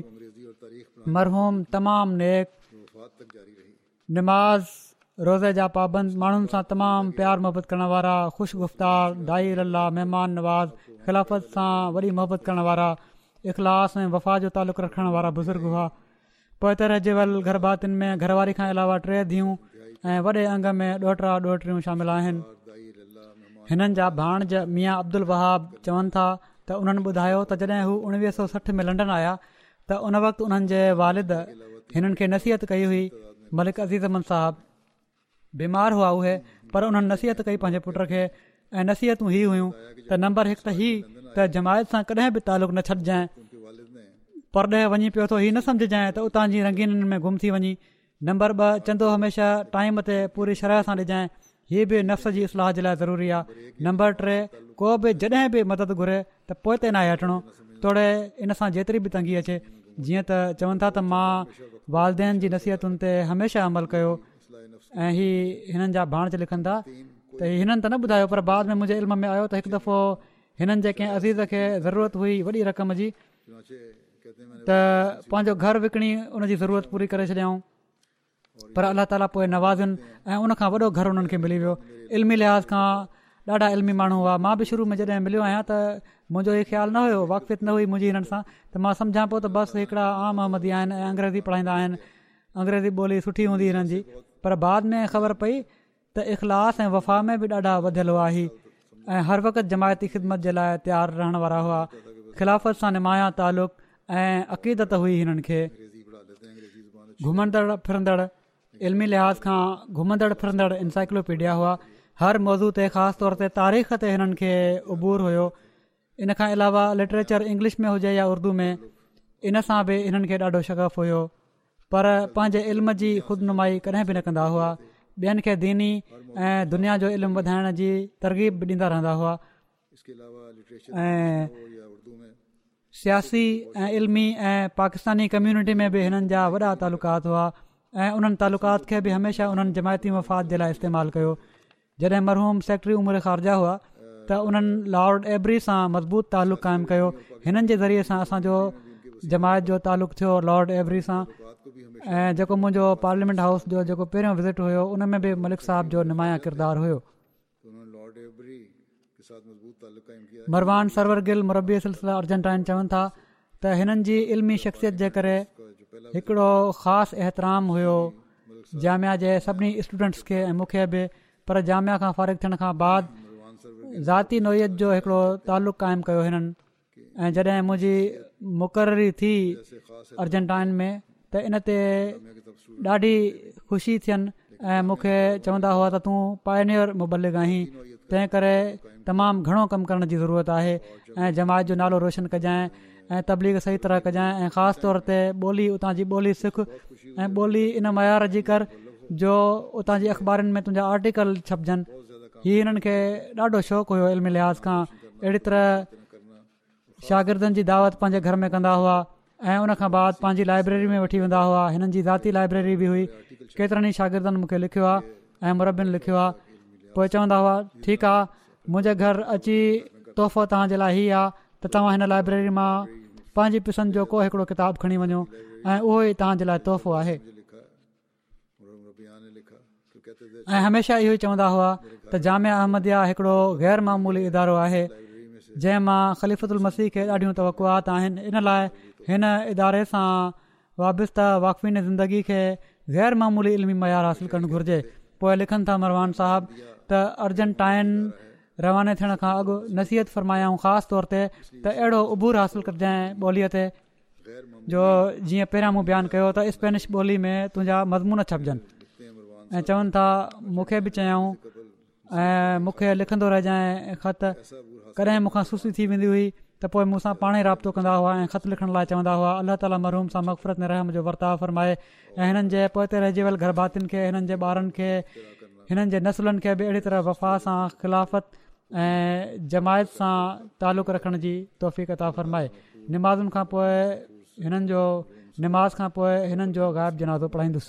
मरहूम तमामु नेक नमाज़ रोज़े जा पाबंद माण्हुनि सां तमामु प्यार मोहबत करण वारा ख़ुशगुफ़्तार दाई ला महिमान नवाज़ ख़िलाफ़त सां वॾी मोहबत करण वारा इख़लास ऐं वफ़ा जो तालुक़ु रखण वारा बुज़ुर्ग हुआ पोइ तर जे घरबातियुनि में घरवारी खां अलावा टे धीअ ऐं वॾे अंग में ॾोहट्रा ॾोहिटियूं शामिल आहिनि हिननि जा भाण ज मिया अब्दुल वहाब चवनि था त उन्हनि ॿुधायो त जॾहिं हू उणिवीह सौ सठि में लंडन आया त उन वक़्तु उन्हनि जे वालिद हिननि खे नसीहत कई हुई मलिक अज़ीज़ अहमद साहब बीमार हुआ उहे पर उन्हनि नसीहत कई पंहिंजे पुट खे ऐं नसीहतूं इहे हुयूं त नम्बर हिकु त हीअ त जमायत सां कॾहिं बि तालुक़ न छॾिजांइ परॾहिं वञी पियो थो हीउ न सम्झजांइ त उतां जी रंगीननि में गुम थी वञे नंबर ॿ चंदो हमेशह टाइम ते पूरी शरह सां ॾिजाइ हीअ बि नफ़्स जी इस्लाह जे लाइ ज़रूरी आहे नंबर टे को बि जॾहिं बि मदद घुरे त पोइ ते नाहे वठिणो तोड़े इन सां जेतिरी बि तंगी अचे जीअं त चवनि था त मां वालदेन जी नसीहतुनि ते हमेशह अमल कयो ऐं हीअ हिननि जा भाणज लिखनि था त हिननि त न ॿुधायो पर बाद में मुंहिंजे इल्म में आयो त हिकु दफ़ो हिननि जेके अज़ीज़ खे ज़रूरत हुई वॾी रक़म जी त पंहिंजो घरु विकिणी उनजी ज़रूरत पूरी करे छॾियाऊं पर अलाह ताली पोइ नवाज़िन ऐं उनखां वॾो घरु हुननि खे मिली वियो इल्मी लिहाज़ खां ॾाढा इल्मी माण्हू हुआ मां बि शुरू में जॾहिं मिलियो आहियां त मुंहिंजो हे ख़्यालु न हुयो वाक़फ़ियत न हुई मुंहिंजी हिननि सां त मां सम्झा पियो त बसि हिकिड़ा आम अहमदी आहमदी अंग्रेज़ी पढ़ाईंदा आहिनि अंग्रेज़ी ॿोली सुठी हूंदी हिननि जी पर बाद में ख़बर पई त इख़लास ऐं वफ़ा में बि ॾाढा वधियल आहे ऐं हर वक़्तु जमायती ख़िदमत जे लाइ तयारु रहण वारा हुआ ख़िलाफ़त सां निमाया तालुक़ ऐं अक़ीदत हुई हिननि खे घुमंदड़ फिरंदड़ इल्मी लिहाज़ खां घुमंदड़ फिरंदड़ इंसाइक्लोपीडिया हुआ हर मौज़ू ते ख़ासि तौर ते तारीख़ ते हिननि खे उबूर हुयो इन खां अलावा लिटरेचर इंग्लिश में हुजे या उर्दू में इन सां बि हिननि खे ॾाढो शक़फ़ हुयो पर पंहिंजे इल्म जी ख़ुदि नुमाई कॾहिं बि न कंदा हुआ ॿियनि खे दीनी ऐं दुनिया जो इल्मु वधाइण जी तरगीब तरक़ीब ॾींदा रहंदा हुआ ऐं सियासी ऐं इल्मी ऐं पाकिस्तानी कम्यूनिटी में बि हिननि जा वॾा तालुक़ात हुआ ऐं उन्हनि तालुक़ात खे बि हमेशह उन्हनि जमायती मफ़ाद जे लाइ इस्तेमालु कयो जॾहिं मरहूम सेक्रेटरी उमिरि ख़ारजा हुआ त उन्हनि लॉर्ड एबरी सां मज़बूत तालुक़ क़ाइमु कयो हिननि जे ज़रिए सां असांजो जमायत जो तालुक़ु थियो लॉर्ड एवरी सां ऐं जेको मुंहिंजो पार्लियामेंट हाउस जो जेको पहिरियों विज़िट हुयो उन में बि मलिक साहिब जो निमाया किरदारु हुयोवाना अर्जेंटाइन चवनि था त हिननि जी इल्मी शख़्सियत जे करे हिकिड़ो ख़ासि एतराम हुयो जामिया जे सभिनी स्टूडेंट्स खे ऐं मूंखे बि पर जामिया खां फ़ारिग थियण खां बाद ज़ाती नोयत जो हिकिड़ो तालुक़ु क़ाइमु कयो हिननि ऐं जॾहिं मुंहिंजी मुक़र थी अर्जेंटाइन में त इन ते ॾाढी ख़ुशी थियनि ऐं मूंखे चवंदा हुआ त तूं पायनियर मुबलिक आहीं तंहिं करे तमामु घणो कमु करण जी ज़रूरत आहे ऐं जमायत जो नालो रोशन कजाइ ऐं तबलीग सही तरह कजाइ ऐं ख़ासि तौर ते ॿोली उतां जी ॿोली सिखु ऐं ॿोली इन मयार जी कर जो उतां जी अख़बारनि में तुंहिंजा आर्टिकल छपजनि इहा हिननि खे ॾाढो शौंक़ु हुयो इल्म लिहाज़ खां अहिड़ी तरह शागिर्दनि जी दावत पंहिंजे घर में कंदा हुआ ऐं उन खां बाद पंहिंजी लाइब्रेरी में वठी वेंदा हुआ हिननि जी ज़ाती लाइब्रेरी बि हुई केतिरनि ई शागिर्दनि मूंखे लिखियो आहे ऐं मुरबनि लिखियो आहे पोइ चवंदा हुआ ठीकु आहे मुंहिंजे घर अची तोहफ़ो तव्हांजे लाइ ई आहे त तव्हां हिन लाइब्रेरी मां पंहिंजी पसंदि जो को हिकिड़ो किताब खणी वञो ऐं उहो ई तव्हांजे लाइ तोहफ़ो आहे ऐं हमेशह इहो ई चवंदा हुआ त जामिया अहमदिया हिकिड़ो गैर मामूली इदारो आहे जंहिं मां ख़लीफ़दुल मसीह खे ॾाढियूं तवक़ुआत आहिनि इन लाइ हिन इदारे सां वाबस्त वाक़फ़ीन ज़िंदगी खे ग़ैरमामूली इल्मी मयारु हासिलु करणु घुरिजे पोइ लिखनि था मरवान साहबु त अर्जेंटाइन रवाने थियण खां अॻु नसीहत फ़रमायाऊं ख़ासि तौर ते त अहिड़ो उबूर हासिलु कजांइ ॿोलीअ ते जो जीअं पहिरियां मूं बयानु कयो त स्पेनिश ॿोली में तुंहिंजा मज़मून छपजनि ऐं चवनि था मूंखे बि चयूं ऐं मूंखे लिखंदो रहिजांइ ख़त कॾहिं मूंखां सुस्ती थी वेंदी हुई त पोइ मूंसां पाणेई राब्तो कंदा हुआ ऐं ख़त लिखण लाइ चवंदा हुआ अलाह ताल मरूम सां मक़फ़रत में रहम जो वर्ताव फ़रमाए ऐं हिननि जे पोइ ते रहिजी वियल गरबातियुनि खे हिननि जे ॿारनि खे हिननि जे खे बि अहिड़ी तरह वफ़ा सां ख़िलाफ़त ऐं जमायत सां तालुक़ु रखण जी तोहफ़ी क़ता फ़रमाए नमाज़ुनि खां पोइ हिननि जो नमाज़ खां पोइ हिननि जो ग़ाइबु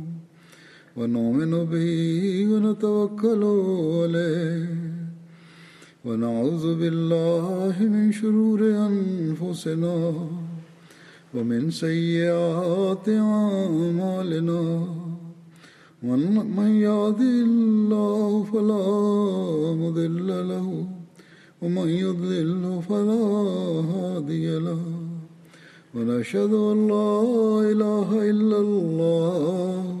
ونؤمن به ونتوكل عليه ونعوذ بالله من شرور انفسنا ومن سيئات اعمالنا من يهد الله فلا مضل له ومن يضلل فلا هادي له ونشهد ان لا اله الا الله